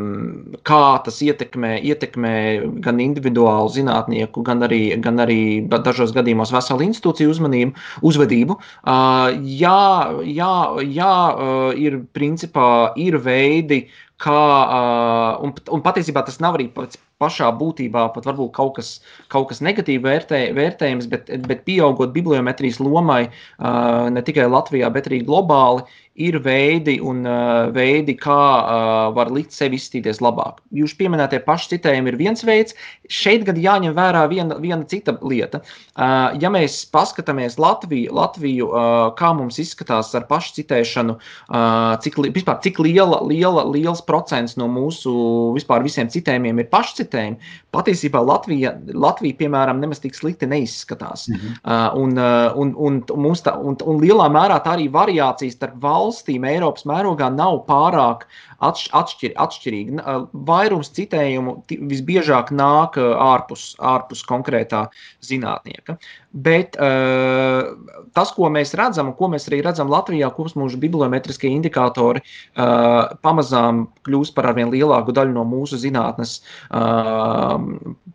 kā tas ietekmē, ietekmē gan individuālu zinātnieku, gan arī, gan arī dažos gadījumos veselu institūciju uzmanību, uzvedību. Uh, jā, jā, jā, uh, ir principā ir veidi, kā, uh, un, un patiesībā tas nav arī pats pašā būtībā pat varbūt kaut kas, kaut kas negatīvi vērtē, vērtējams, bet, bet pieaugot bibliometrijas lomai ne tikai Latvijā, bet arī globāli, ir veidi un uh, veidi, kā uh, var likt sevi izstīties labāk. Jūs pieminētie paši citējumi ir viens veids. Šeit gan jāņem vērā viena, viena cita lieta. Uh, ja mēs paskatāmies Latviju, Latviju uh, kā mums izskatās ar pašu citēšanu, uh, cik, vispār, cik liela, liela, liels procents no mūsu vispār visiem citējumiem ir pašcitējumi, patiesībā Latvija, Latvija piemēram, nemaz tik slikti neizskatās. -hmm. uh, un, uh, un, un, un, tā, un, un lielā mērā tā arī variācijas starp valsts valstīm Eiropas mērogā nav pārāk atšķir, atšķirīgi. Vairums citējumu visbiežāk nāk ārpus, ārpus konkrētā zinātnieka. Bet uh, tas, ko mēs redzam, un ko mēs arī redzam Latvijā, kopš mūsu bibliometriskie indikatori uh, pamazām kļūst par arvien lielāku daļu no mūsu zinātnes uh,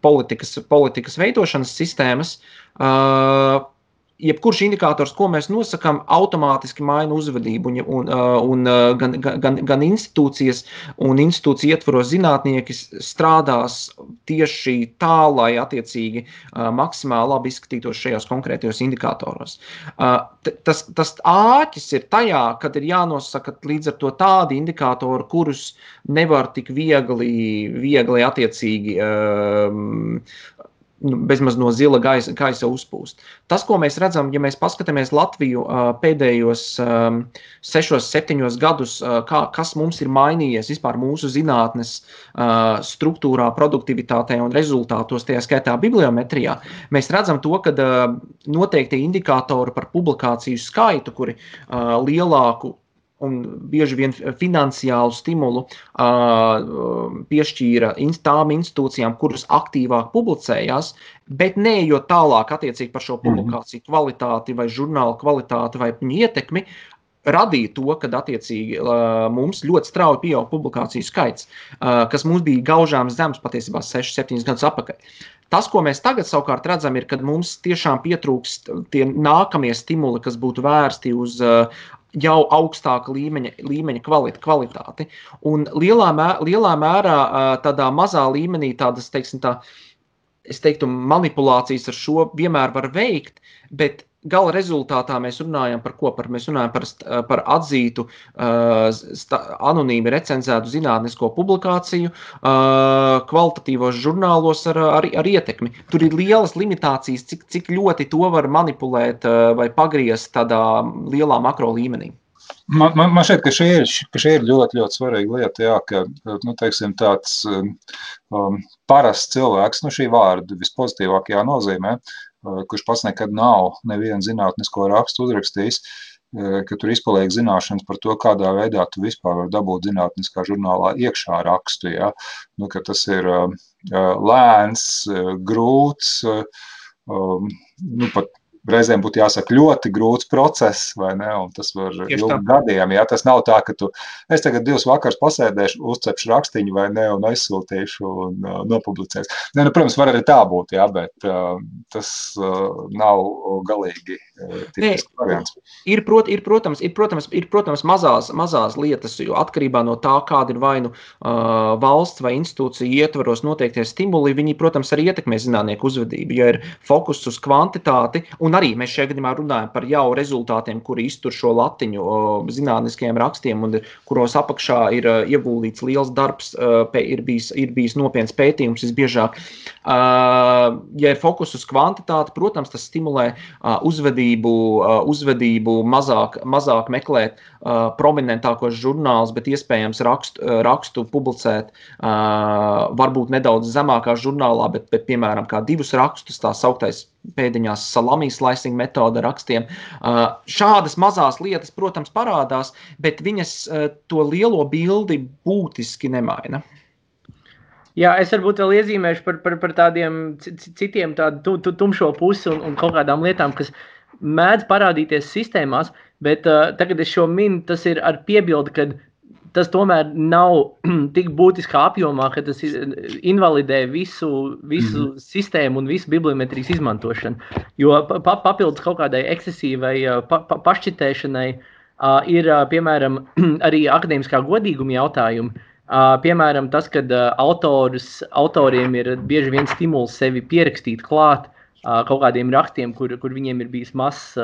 politikas, politikas veidošanas sistēmas. Uh, jebkurš indikators, ko mēs nosakām, automātiski maina uzvedību. Un, un, un gan, gan, gan institūcijas un institūciju ietvaros zinātnieki strādās tieši tā, lai attiecīgi maksimāli labi izskatītos šajos konkrētajos indikatoros. Tas, tas āķis ir tajā, kad ir jānosaka līdz ar to tādi indikatori, kurus nevar tik viegli, viegli attiecīgi um, nu, bezmaz no zila gaisa, gaisa uzpūst. Tas, ko mēs redzam, ja mēs paskatāmies Latviju pēdējos sešos, septiņos gadus, kā, kas mums ir mainījies vispār mūsu zinātnes struktūrā, produktivitātē un rezultātos, tajā skaitā bibliometrijā, mēs redzam to, ka noteikti indikātori par publikāciju skaitu, kuri lielāku un bieži vien finansiālu stimulu uh, piešķīra tām institūcijām, kuras aktīvāk publicējās, bet neejot tālāk attiecīgi par šo mhm. publikāciju kvalitāti vai žurnāla kvalitāti vai viņu ietekmi. Radīja to, ka attiecīgi uh, mums ļoti strauji pieauga publikāciju skaits, uh, kas mums bija gaužām zems patiesībā 6, 7 gadus atpakaļ. Tas, ko mēs tagad savukārt redzam, ir, ka mums tiešām pietrūkst tie nākamie stimuli, kas būtu vērsti uz uh, jau augstāka līmeņa, līmeņa kvalit, kvalitāti. Un lielā, mē, lielā mērā tādā mazā līmenī tādas, teiksim, tā, es teiktu, manipulācijas ar šo vienmēr var veikt, bet gala rezultātā mēs runājam par ko? Par, mēs runājam par, par atzītu, uh, anonīmi recenzētu zinātnisko publikāciju, uh, kvalitatīvos žurnālos ar, ar, ar ietekmi. Tur ir lielas limitācijas, cik, cik ļoti to var manipulēt uh, vai pagriezt tādā lielā makro līmenī. Man, man, man šķiet, ka šī ir, ka šī ir ļoti, ļoti svarīga lieta. Jā, ka nu, teiksim, tāds um, parasts cilvēks, nu, šī vārda vispozitīvākajā nozīmē, Eh, kurš pats nekad nav nevienu zinātnisko rakstu uzrakstījis, eh, ka tur izpaliek zināšanas par to, kādā veidā tu vispār vari dabūt zinātniskā žurnālā iekšā rakstu. Ja? Nu, tas ir eh, lēns, grūts, nu, pat reizēm būtu jāsaka ļoti grūts process, vai ne? Un tas var ilgi gadiem. Jā, tas nav tā, ka tu es tagad divus vakars pasēdēšu, uzcepšu rakstiņu vai ne, un aizsūtīšu un uh, nopublicēšu. Ne, nu, protams, var arī tā būt, jā, bet uh, tas uh, nav galīgi uh, ir, prot, ir, protams, ir, protams, ir, protams mazās, mazās lietas, jo atkarībā no tā, kāda ir vai nu uh, valsts vai institūcija ietvaros noteiktie stimuli, viņi, protams, arī ietekmē zinātnieku uzvedību. Ja ir fokus uz kvantitāti un arī mēs šajā gadījumā runājam par jau rezultātiem, kuri iztur šo latiņu zinātniskiem rakstiem, un kuros apakšā ir ieguldīts liels darbs, ir bijis, ir bijis nopietns pētījums visbiežāk. Ja ir fokus uz kvantitāti, protams, tas stimulē uzvedību uzvedību, uzvedību mazāk, mazāk meklēt prominentākos žurnālus, bet iespējams rakstu, rakstu publicēt varbūt nedaudz zemākā žurnālā, bet, bet piemēram, kā divus rakstus, tā sauktais pēdiņās salamijas slicing metode rakstiem. Šādas mazas lietas, protams, parādās, bet viņas to lielo bildi būtiski nemaina. Jā, es varbūt vēl iezīmēšu par, par, par tādiem citiem tādu tu, tumšo pusi un, un kaut kādām lietām, kas mēdz parādīties sistēmās, bet uh, tagad es šo minu, tas ir ar piebildi, ka tas tomēr nav [clears throat] tik būtiskā apjomā, ka tas invalidē visu, visu mm. sistēmu un visu bibliometrijas izmantošanu. Jo pa, papildus kaut kādai ekscesīvai pa, pa, pašķitēšanai uh, ir, uh, piemēram, [clears throat] arī akadēmiskā godīguma jautājumi. Uh, piemēram, tas, ka uh, autors, autoriem ir bieži vien stimuls sevi pierakstīt klāt uh, kaut kādiem rakstiem, kur, kur viņiem ir bijis mazs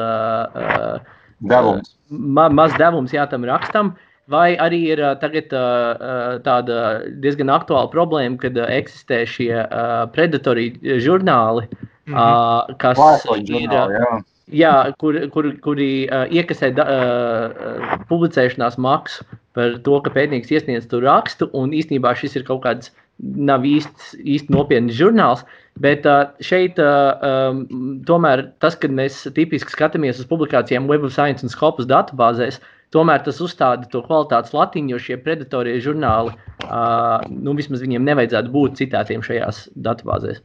devums. Ma, maz devums jā, tam rakstam. Vai arī ir tagad uh, tāda diezgan aktuāla problēma, kad eksistē šie uh, predatorie žurnāli, mm -hmm. uh, kas Vārkoņu ir. žurnāli, jā. Jā, kur, kur, kuri uh, iekasē da, uh, publicēšanās maksu par to, ka pētnieks iesniedz tur rakstu, un īstenībā šis ir kaut kāds nav īsti, īsti nopietns žurnāls. Bet uh, šeit uh, um, tomēr tas, kad mēs tipiski skatāmies uz publikācijām Web of Science un Scopus datubāzēs, tomēr tas uzstāda to kvalitātes latiņu, jo šie predatorie žurnāli, uh, nu vismaz viņiem nevajadzētu būt citētiem šajās datubāzēs.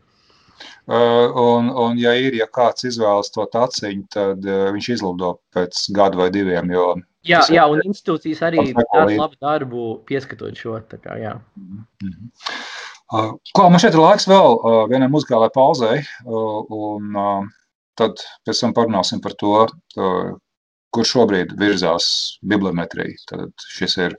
Uh, un, un, ja ir, ja kāds izvēlas to taciņu, tad uh, viņš izlido pēc gada vai diviem, jo Jā, jā, un institūcijas arī dara labu darbu, pieskatot šo. Kā, jā. Mm -hmm. uh, Kā man šeit ir laiks vēl uh, vienai muzikālajai pauzei, uh, un uh, tad pēc tam parunāsim par to, uh, kur šobrīd virzās bibliometrija. Tad šis ir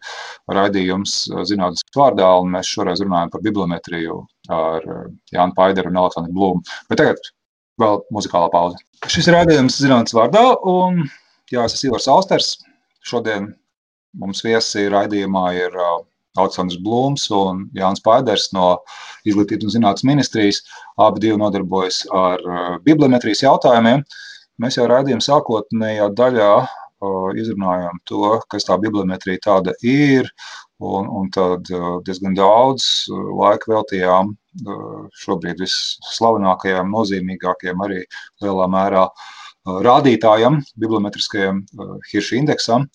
raidījums zinātnes vārdā, un mēs šoreiz runājam par bibliometriju ar Jānu Paideru un Aleksandru Blūmu. Bet tagad vēl muzikālā pauze. Šis ir raidījums zinātnes vārdā, un jā, es esmu Ivars Austers, Šodien mums viesi raidījumā ir Aleksandrs Blūms un Jānis Paiders no Izglītības un zinātnes ministrijas. Abi divi nodarbojas ar bibliometrijas jautājumiem. Mēs jau raidījuma sākotnējā daļā izrunājām to, kas tā bibliometrija tāda ir, un, un tad diezgan daudz laika veltījām šobrīd visslavenākajām, nozīmīgākajām arī lielā mērā uh, rādītājam, bibliometriskajam Hirša indeksam.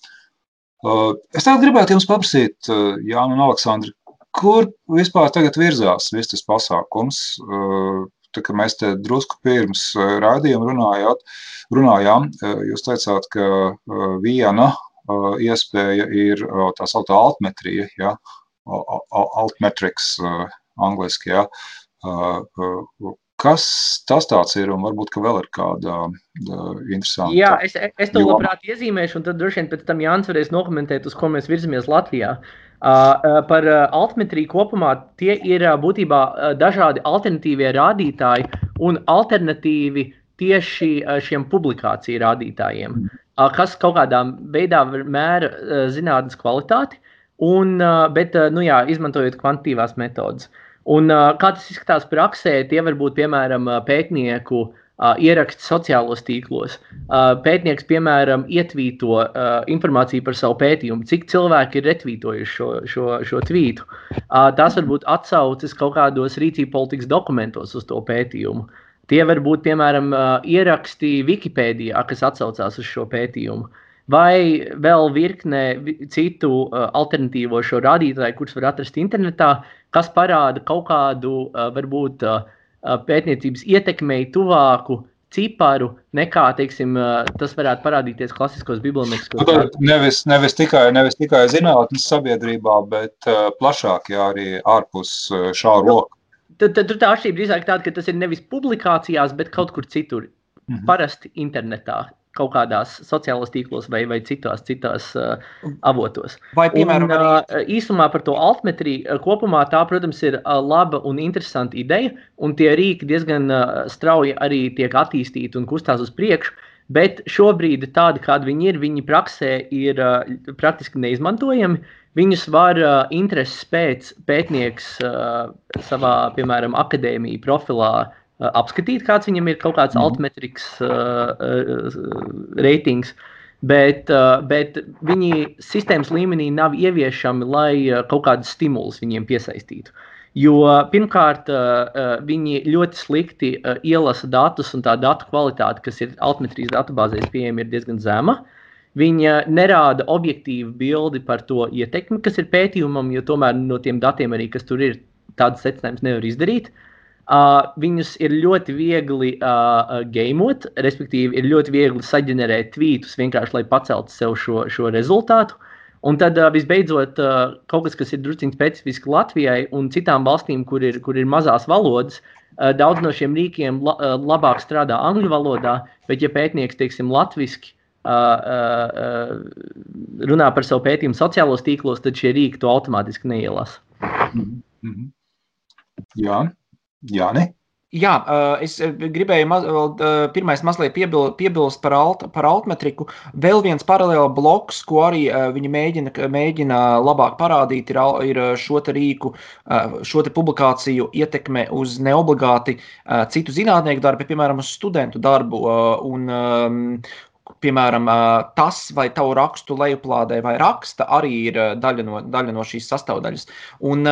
Es tagad gribētu jums paprasīt, Jānis un Aleksandrs, kur vispār tagad virzās viss tas pasākums? Tā kā mēs te drusku pirms rādījuma runājāt, runājām, jūs teicāt, ka viena iespēja ir tā sauktā altmetrija, ja? altmetrics angliski, ja? Kas tas ir un varbūt vēl ir kāda uh, interesanta? Jā, es, es to labprāt iezīmēšu, un tad droši vien pēc tam Jānis varēs nokomentēt, uz ko mēs virzamies Latvijā. Uh, par altmetriju kopumā tie ir būtībā dažādi alternatīvie rādītāji un alternatīvi tieši šiem publikāciju rādītājiem, kas kaut kādā veidā mēra zinātnes kvalitāti, un, bet nu, jā, izmantojot kvantitīvās metodas. Uh, Un, kā tas izskatās praksē, tie var būt piemēram pētnieku ieraksti sociālos tīklos. Pētnieks, piemēram, ietvīto informāciju par savu pētījumu, cik cilvēki ir retvītojuši šo, šo, šo tvītu. Tās var būt atsauces kaut kādos rīcību politikas dokumentos uz to pētījumu. Tie var būt, piemēram, ieraksti Wikipēdijā, kas atsaucās uz šo pētījumu. Vai vēl virkne citu alternatīvo šo rādītāju, kurus var atrast internetā, kas parāda kaut kādu varbūt pētniecības ietekmei tuvāku ciparu nekā teiksim, tas varētu parādīties klasiskos bibliometriskos darbos. Nevis, nevis, tikai, nevis tikai zinātnes sabiedrībā, bet plašāk, jā, arī ārpus šā nu, roka. Tad, tad tā atšķirība drīzāk tāda, ka tas ir nevis publikācijās, bet kaut kur citur. Mm -hmm. Parasti internetā kaut kādās sociālajos tīklos vai, vai citās, citās uh, avotos. Vai, piemēram, un, uh, īsumā par to altmetriju uh, kopumā tā, protams, ir uh, laba un interesanta ideja, un tie rīki diezgan uh, strauji arī tiek attīstīti un kustās uz priekšu. Bet šobrīd, tādi kādi viņi ir, viņi praksē ir uh, praktiski neizmantojami. Viņus var uh, intereses pēc pētnieks uh, savā, piemēram, akadēmija profilā apskatīt, kāds viņam ir kaut kāds mm. altmetriks reitings. Bet, bet viņi sistēmas līmenī nav ieviešami, lai kaut kādus stimulus viņiem piesaistītu. Jo pirmkārt, viņi ļoti slikti ielasa datus, un tā datu kvalitāte, kas ir altmetrijas datubāzēs pieejama, ir diezgan zema. Uh, Viņa nerāda objektīvu bildi par to ietekmi, kas ir pētījumam, jo tomēr no tiem datiem arī, kas tur ir, tādas secinājumus nevar izdarīt. Uh, viņus ir ļoti viegli uh, gamot, respektīvi, ir ļoti viegli saģenerēt tvītus vienkārši, lai paceltu sev šo, šo rezultātu. Un tad uh, visbeidzot, uh, kaut kas, kas ir drusku specifiski Latvijai un citām valstīm, kur ir, kur ir mazās valodas, uh, daudz no šiem rīkiem la, uh, labāk strādā angļu valodā, bet, ja pētnieks, teiksim, latviešu runā par savu pētījumu sociālos tīklos, tad šie rīki to automātiski neielasa. Mm -hmm. Jā, Jā ne? Jā, es gribēju maz, pirmais mazliet piebil, piebilst par, alt, par altmetriku. Vēl viens paralēli bloks, ko arī viņi mēģina, mēģina labāk parādīt, ir, ir šo te rīku, šo te publikāciju ietekme uz neobligāti citu zinātnieku darbu, piemēram, uz studentu darbu. Un, piemēram, tas, vai tavu rakstu lejuplādē vai raksta, arī ir daļa no, daļa no šīs sastāvdaļas. Un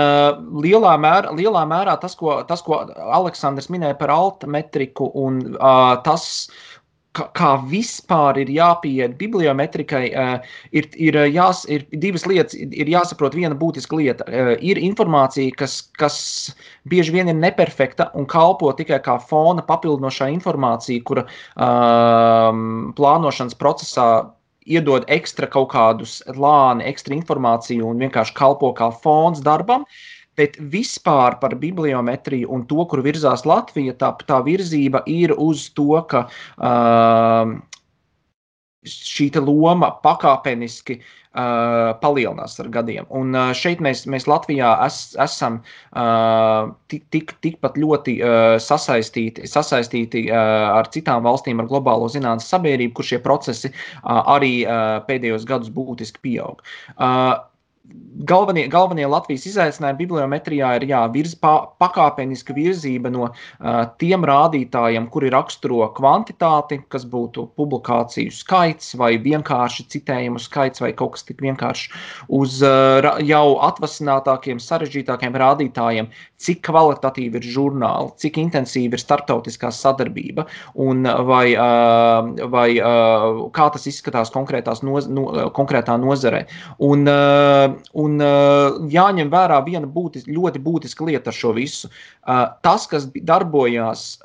lielā mērā, lielā mērā tas, ko, tas, ko Aleksandrs minēja par altmetriku, un tas, kā, kā vispār ir jāpieiet bibliometrikai, uh, ir, ir, jās, ir divas lietas. Ir jāsaprot viena būtiska lieta. Uh, ir informācija, kas, kas bieži vien ir neperfekta un kalpo tikai kā fona papildinošā informācija, kura uh, plānošanas procesā iedod ekstra kaut kādus lāni, ekstra informāciju un vienkārši kalpo kā fons darbam. Uh, Bet vispār par bibliometriju un to, kur virzās Latvija, tā, tā virzība ir uz to, ka uh, šī loma pakāpeniski uh, palielinās ar gadiem. Un uh, šeit mēs, mēs Latvijā es, esam uh, tik, tik, tikpat ļoti uh, sasaistīti, sasaistīti uh, ar citām valstīm, ar globālo zinātnīs sabiedrību, kur šie procesi uh, arī uh, pēdējos gadus būtiski pieaug. Uh, galvenie, galvenie Latvijas izaicinājumi bibliometrijā ir jā, virz, pa, pakāpeniska virzība no uh, tiem rādītājiem, kuri raksturo kvantitāti, kas būtu publikāciju skaits vai vienkārši citējumu skaits vai kaut kas tik vienkārši, uz uh, jau atvasinātākiem, sarežģītākiem rādītājiem, cik kvalitatīvi ir žurnāli, cik intensīva ir starptautiskā sadarbība un vai, uh, vai uh, kā tas izskatās konkrētās noz, no, konkrētā nozarē. Un, uh, un uh, jāņem vērā viena būtis, ļoti būtiska lieta ar šo visu. Uh, tas, kas darbojās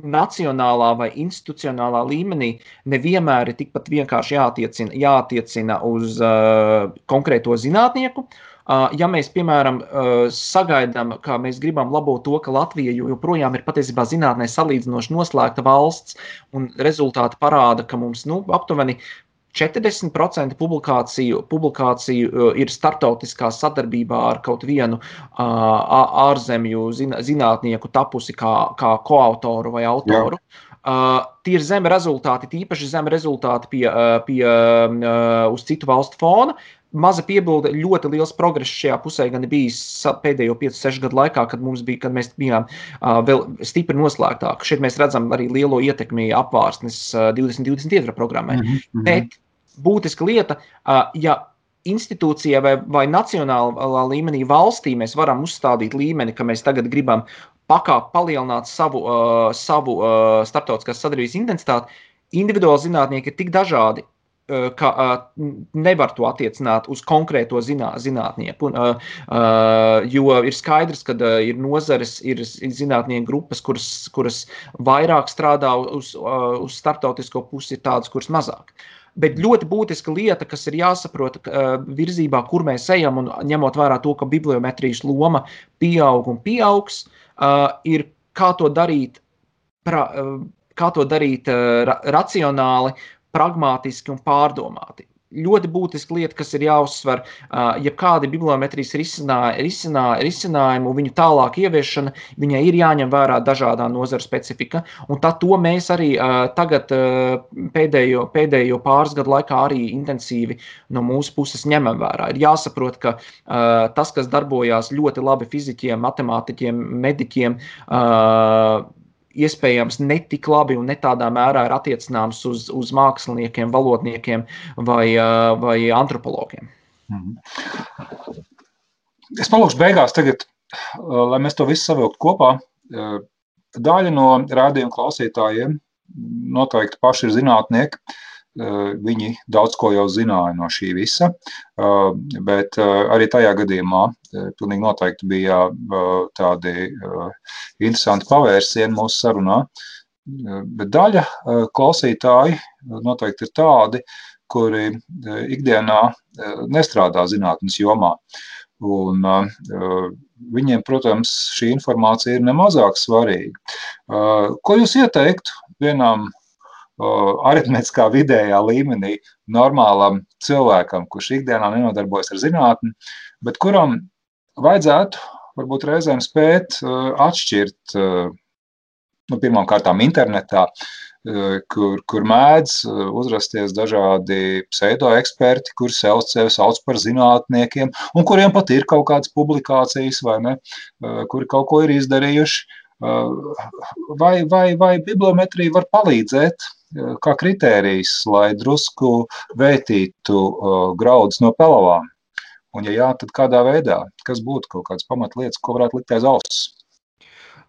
nacionālā vai institucionālā līmenī, nevienmēr ir tikpat vienkārši jātiecina, jātiecina uz uh, konkrēto zinātnieku. Uh, ja mēs, piemēram, uh, sagaidām, ka mēs gribam labot to, ka Latvija joprojām ir patiesībā zinātnē salīdzinoši noslēgta valsts, un rezultāti parāda, ka mums nu, aptuveni 40% publikāciju, publikāciju uh, ir startautiskā sadarbībā ar kaut vienu uh, ārzemju zinātnieku tapusi kā, kā koautoru vai autoru. Jā. Uh, tie ir zemi rezultāti, tīpaši zemi rezultāti pie, uh, pie, uh, uz citu valstu fona. Maza piebilde, ļoti liels progress šajā pusē gan bijis pēdējo 5-6 gadu laikā, kad, bija, kad mēs bijām uh, vēl stipri noslēgtāki. Šeit mēs redzam arī lielo ietekmi apvārsnes uh, 2022 programmai. Mm -hmm. Bet būtiska lieta, ja institūcijā vai, vai nacionālā līmenī valstī mēs varam uzstādīt līmeni, ka mēs tagad gribam pakāpēt, palielināt savu, uh, savu uh, starptautiskās sadarbības intensitāti. Individuāli zinātnieki ir tik dažādi, uh, ka uh, nevar to attiecināt uz konkrēto zinā, zinātnieku. Uh, uh, jo ir skaidrs, ka uh, ir nozares, ir zinātnieku grupas, kuras, kuras vairāk strādā uz, uh, uz starptautisko pusi, ir tādas, kuras mazāk. Uh, Bet ļoti būtiska lieta, kas ir jāsaprot uh, virzībā, kur mēs ejam, un ņemot vērā to, ka bibliometrijas loma pieaug un pieaugs, uh, ir kā to darīt, pra, uh, kā to darīt ra racionāli, pragmatiski un pārdomāti ļoti būtiska lieta, kas ir jāuzsver. Ja kāda bibliometrijas risinājumu, viņu tālāk ieviešana, viņai ir jāņem vērā dažādā nozara specifika. Un to mēs arī tagad pēdējo, pēdējo pāris gadu laikā arī intensīvi no mūsu puses ņemam vērā. Ir jāsaprot, ka tas, kas darbojās ļoti labi fizikiem, matemātiķiem, mediķiem, iespējams netik labi un ne tādā mērā ir attiecināms uz, uz māksliniekiem, valodniekiem vai, vai antropologiem. Mhm. Es palūkšu beigās, tagad, lai mēs to visu savilktu kopā. Daļa no rādījuma klausītājiem noteikti paši ir zinātnieki. Viņi daudz ko jau zināja no šī visa, bet arī tajā gadījumā pilnīgi noteikti bija tādi interesanti pavērsieni mūsu sarunā. Bet daļa klausītāji noteikti ir tādi, kuri ikdienā nestrādā zinātnes jomā. Un, uh, viņiem, protams, šī informācija ir nemazāk svarīga. Uh, ko jūs ieteiktu vienam aritmētiskā vidējā līmenī normālam cilvēkam, kurš ikdienā nenodarbojas ar zinātni, bet kuram vajadzētu varbūt reizēm spēt uh, atšķirt uh, nu, pirmām kārtām internetā Eh, kur, kur mēdz uzrasties dažādi pseido-eksperti, kuri sev, sev sauc par zinātniekiem, un kuriem pat ir kaut kādas publikācijas, vai ne, kuri kaut ko ir izdarījuši. Vai, vai, vai bibliometrija var palīdzēt kā kritērijs, lai drusku vērtītu graudus no pelavām? Un, ja jā, tad kādā veidā? Kas būtu kaut kādas pamatlietas, ko varētu likt aiz auss?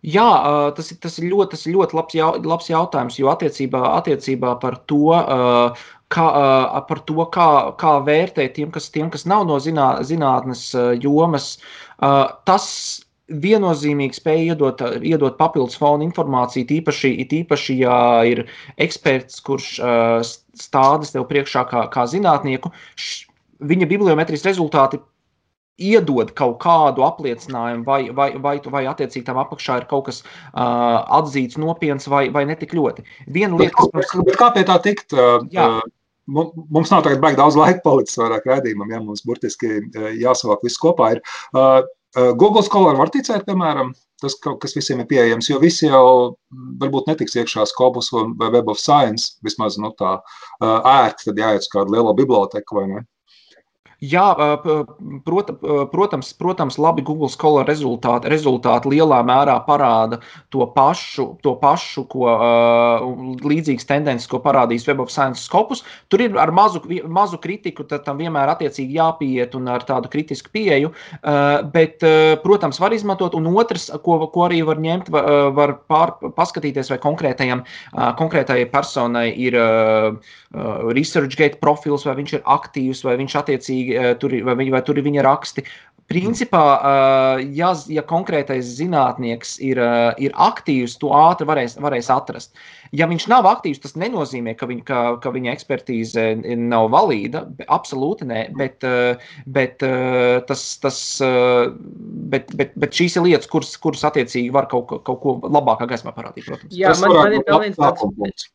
Jā, tas ir, tas ir ļoti, tas ir ļoti labs, jau, labs jautājums, jo attiecībā, attiecībā par to, kā, par to kā, kā vērtēt tiem, kas, tiem, kas nav no zinā, zinātnes jomas, tas viennozīmīgi spēja iedot, iedot papildus fonu informāciju, tīpaši, tīpaši ja ir eksperts, kurš stādas tev priekšā kā, kā zinātnieku. Viņa bibliometrijas rezultāti iedod kaut kādu apliecinājumu, vai, vai, vai, vai attiecīgi tam apakšā ir kaut kas uh, atzīts, nopietns vai, vai netik ļoti. Viena lieta, kas mums... bet kā pie tā tikt? Uh, mums nav tagad baigi daudz laika palicis vairāk redzējumam, ja mums burtiski jāsavāk viss kopā. Ir. Uh, Google Scholar var ticēt, piemēram, tas, kas visiem ir pieejams, jo visi jau varbūt netiks iekšā Scopus vai Web of Science, vismaz nu, tā ērti, tad jāiet uz kādu lielo biblioteku vai ne. Jā, prot, protams, protams, labi Google Scholar rezultāti, rezultāti lielā mērā parāda to pašu, to pašu ko līdzīgas tendences, ko parādīs Web of Science Scopus. Tur ir ar mazu, mazu kritiku, tam vienmēr attiecīgi jāpieiet un ar tādu kritisku pieeju, bet, protams, var izmantot. Un otrs, ko, ko arī var ņemt, var pār, paskatīties, vai konkrētajam, konkrētajai personai ir ResearchGate profils, vai viņš ir aktīvs, vai viņš attiecīgi tur, vai, vai tur ir viņa raksti. Principā, eh, ja, ja konkrētais zinātnieks ir, eh, ir aktīvs, to ātri varēs, varēs atrast. Ja viņš nav aktīvs, tas nenozīmē, ka, viņ, ka, ka viņa ekspertīze nav valīda. Absolūti nē, bet, bet, tas, tas, bet, bet, bet šīs ir lietas, kuras, kuras attiecīgi var kaut, kaut ko labākā gaismā parādīt. Protams. Jā, man, man ir vēl viens tāds.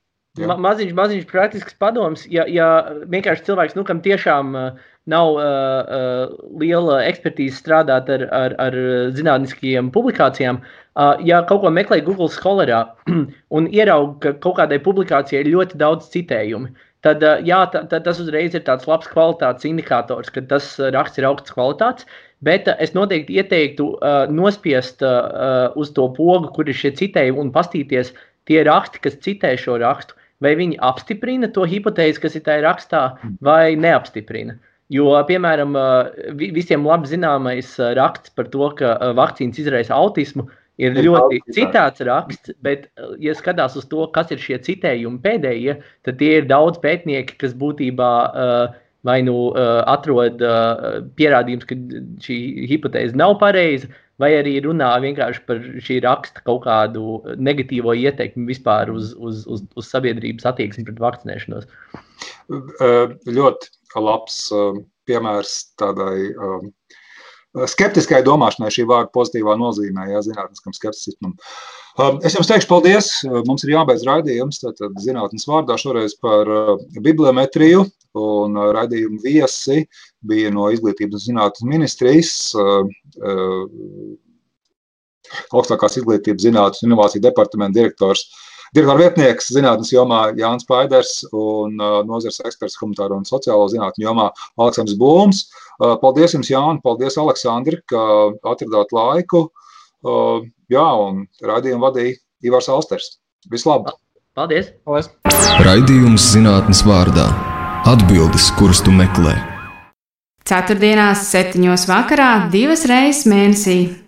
Ma, maziņš, maziņš praktisks padoms, ja, ja vienkārši cilvēks, nu, kam tiešām uh, nav uh, uh, liela ekspertīze strādāt ar, ar, ar zinātniskajām publikācijām. Uh, ja kaut ko meklē Google Scholarā [clears throat] un ieraudzīja, ka kaut kādai publikācijai ir ļoti daudz citējumu, tad, uh, jā, tā, tā, tas uzreiz ir tāds labs kvalitātes indikators, ka tas raksts ir augsts kvalitātes. Bet uh, es noteikti ieteiktu uh, nospiest uh, uz to pogu, kur ir šie citējumi, un paskatīties tie raksti, kas citē šo rakstu. Vai viņi apstiprina to hipotēzi, kas ir tajā rakstā, vai neapstiprina. Jo, piemēram, visiem labi zināmais raksts par to, ka vakcīnas izraisa autismu, ir ļoti citāds raksts, bet, ja skatās uz to, kas ir šie citējumi pēdējie, tad tie ir daudz pētnieki, kas būtībā vai nu atrod pierādījumus, ka šī hipotēze nav pareiza, vai arī runā vienkārši par šī raksta kaut kādu negatīvo ietekmi vispār uz, uz, uz, uz sabiedrības attieksmi pret vakcinēšanos. Ļoti labs piemērs tādai skeptiskai domāšanai šī vārda pozitīvā nozīmē, ja zinātniskam skepticismam. Um, es jums teikšu paldies. Mums ir jābeidz raidījums, tātad zinātnes vārdā šoreiz par uh, bibliometriju, un uh, raidījumu viesi bija no Izglītības zinātnes ministrijas, uh, augstākās izglītības zinātnes un inovāciju departamenta direktors Direktora vietnieks zinātnes jomā Jānis Paiders un uh, nozars eksperts humanitāro un sociālo zinātņu jomā Aleksandrs Blūms. Uh, paldies jums, Jāni, paldies, Aleksandri, ka atradāt laiku. Uh, jā, un raidījumu vadīja Ivars Austers. Vislabāk! Paldies! Paldies. Raidījums zinātnes vārdā - atbildes, kuras tu meklē. Ceturtdienās, septiņos vakarā, divas reizes mēnesī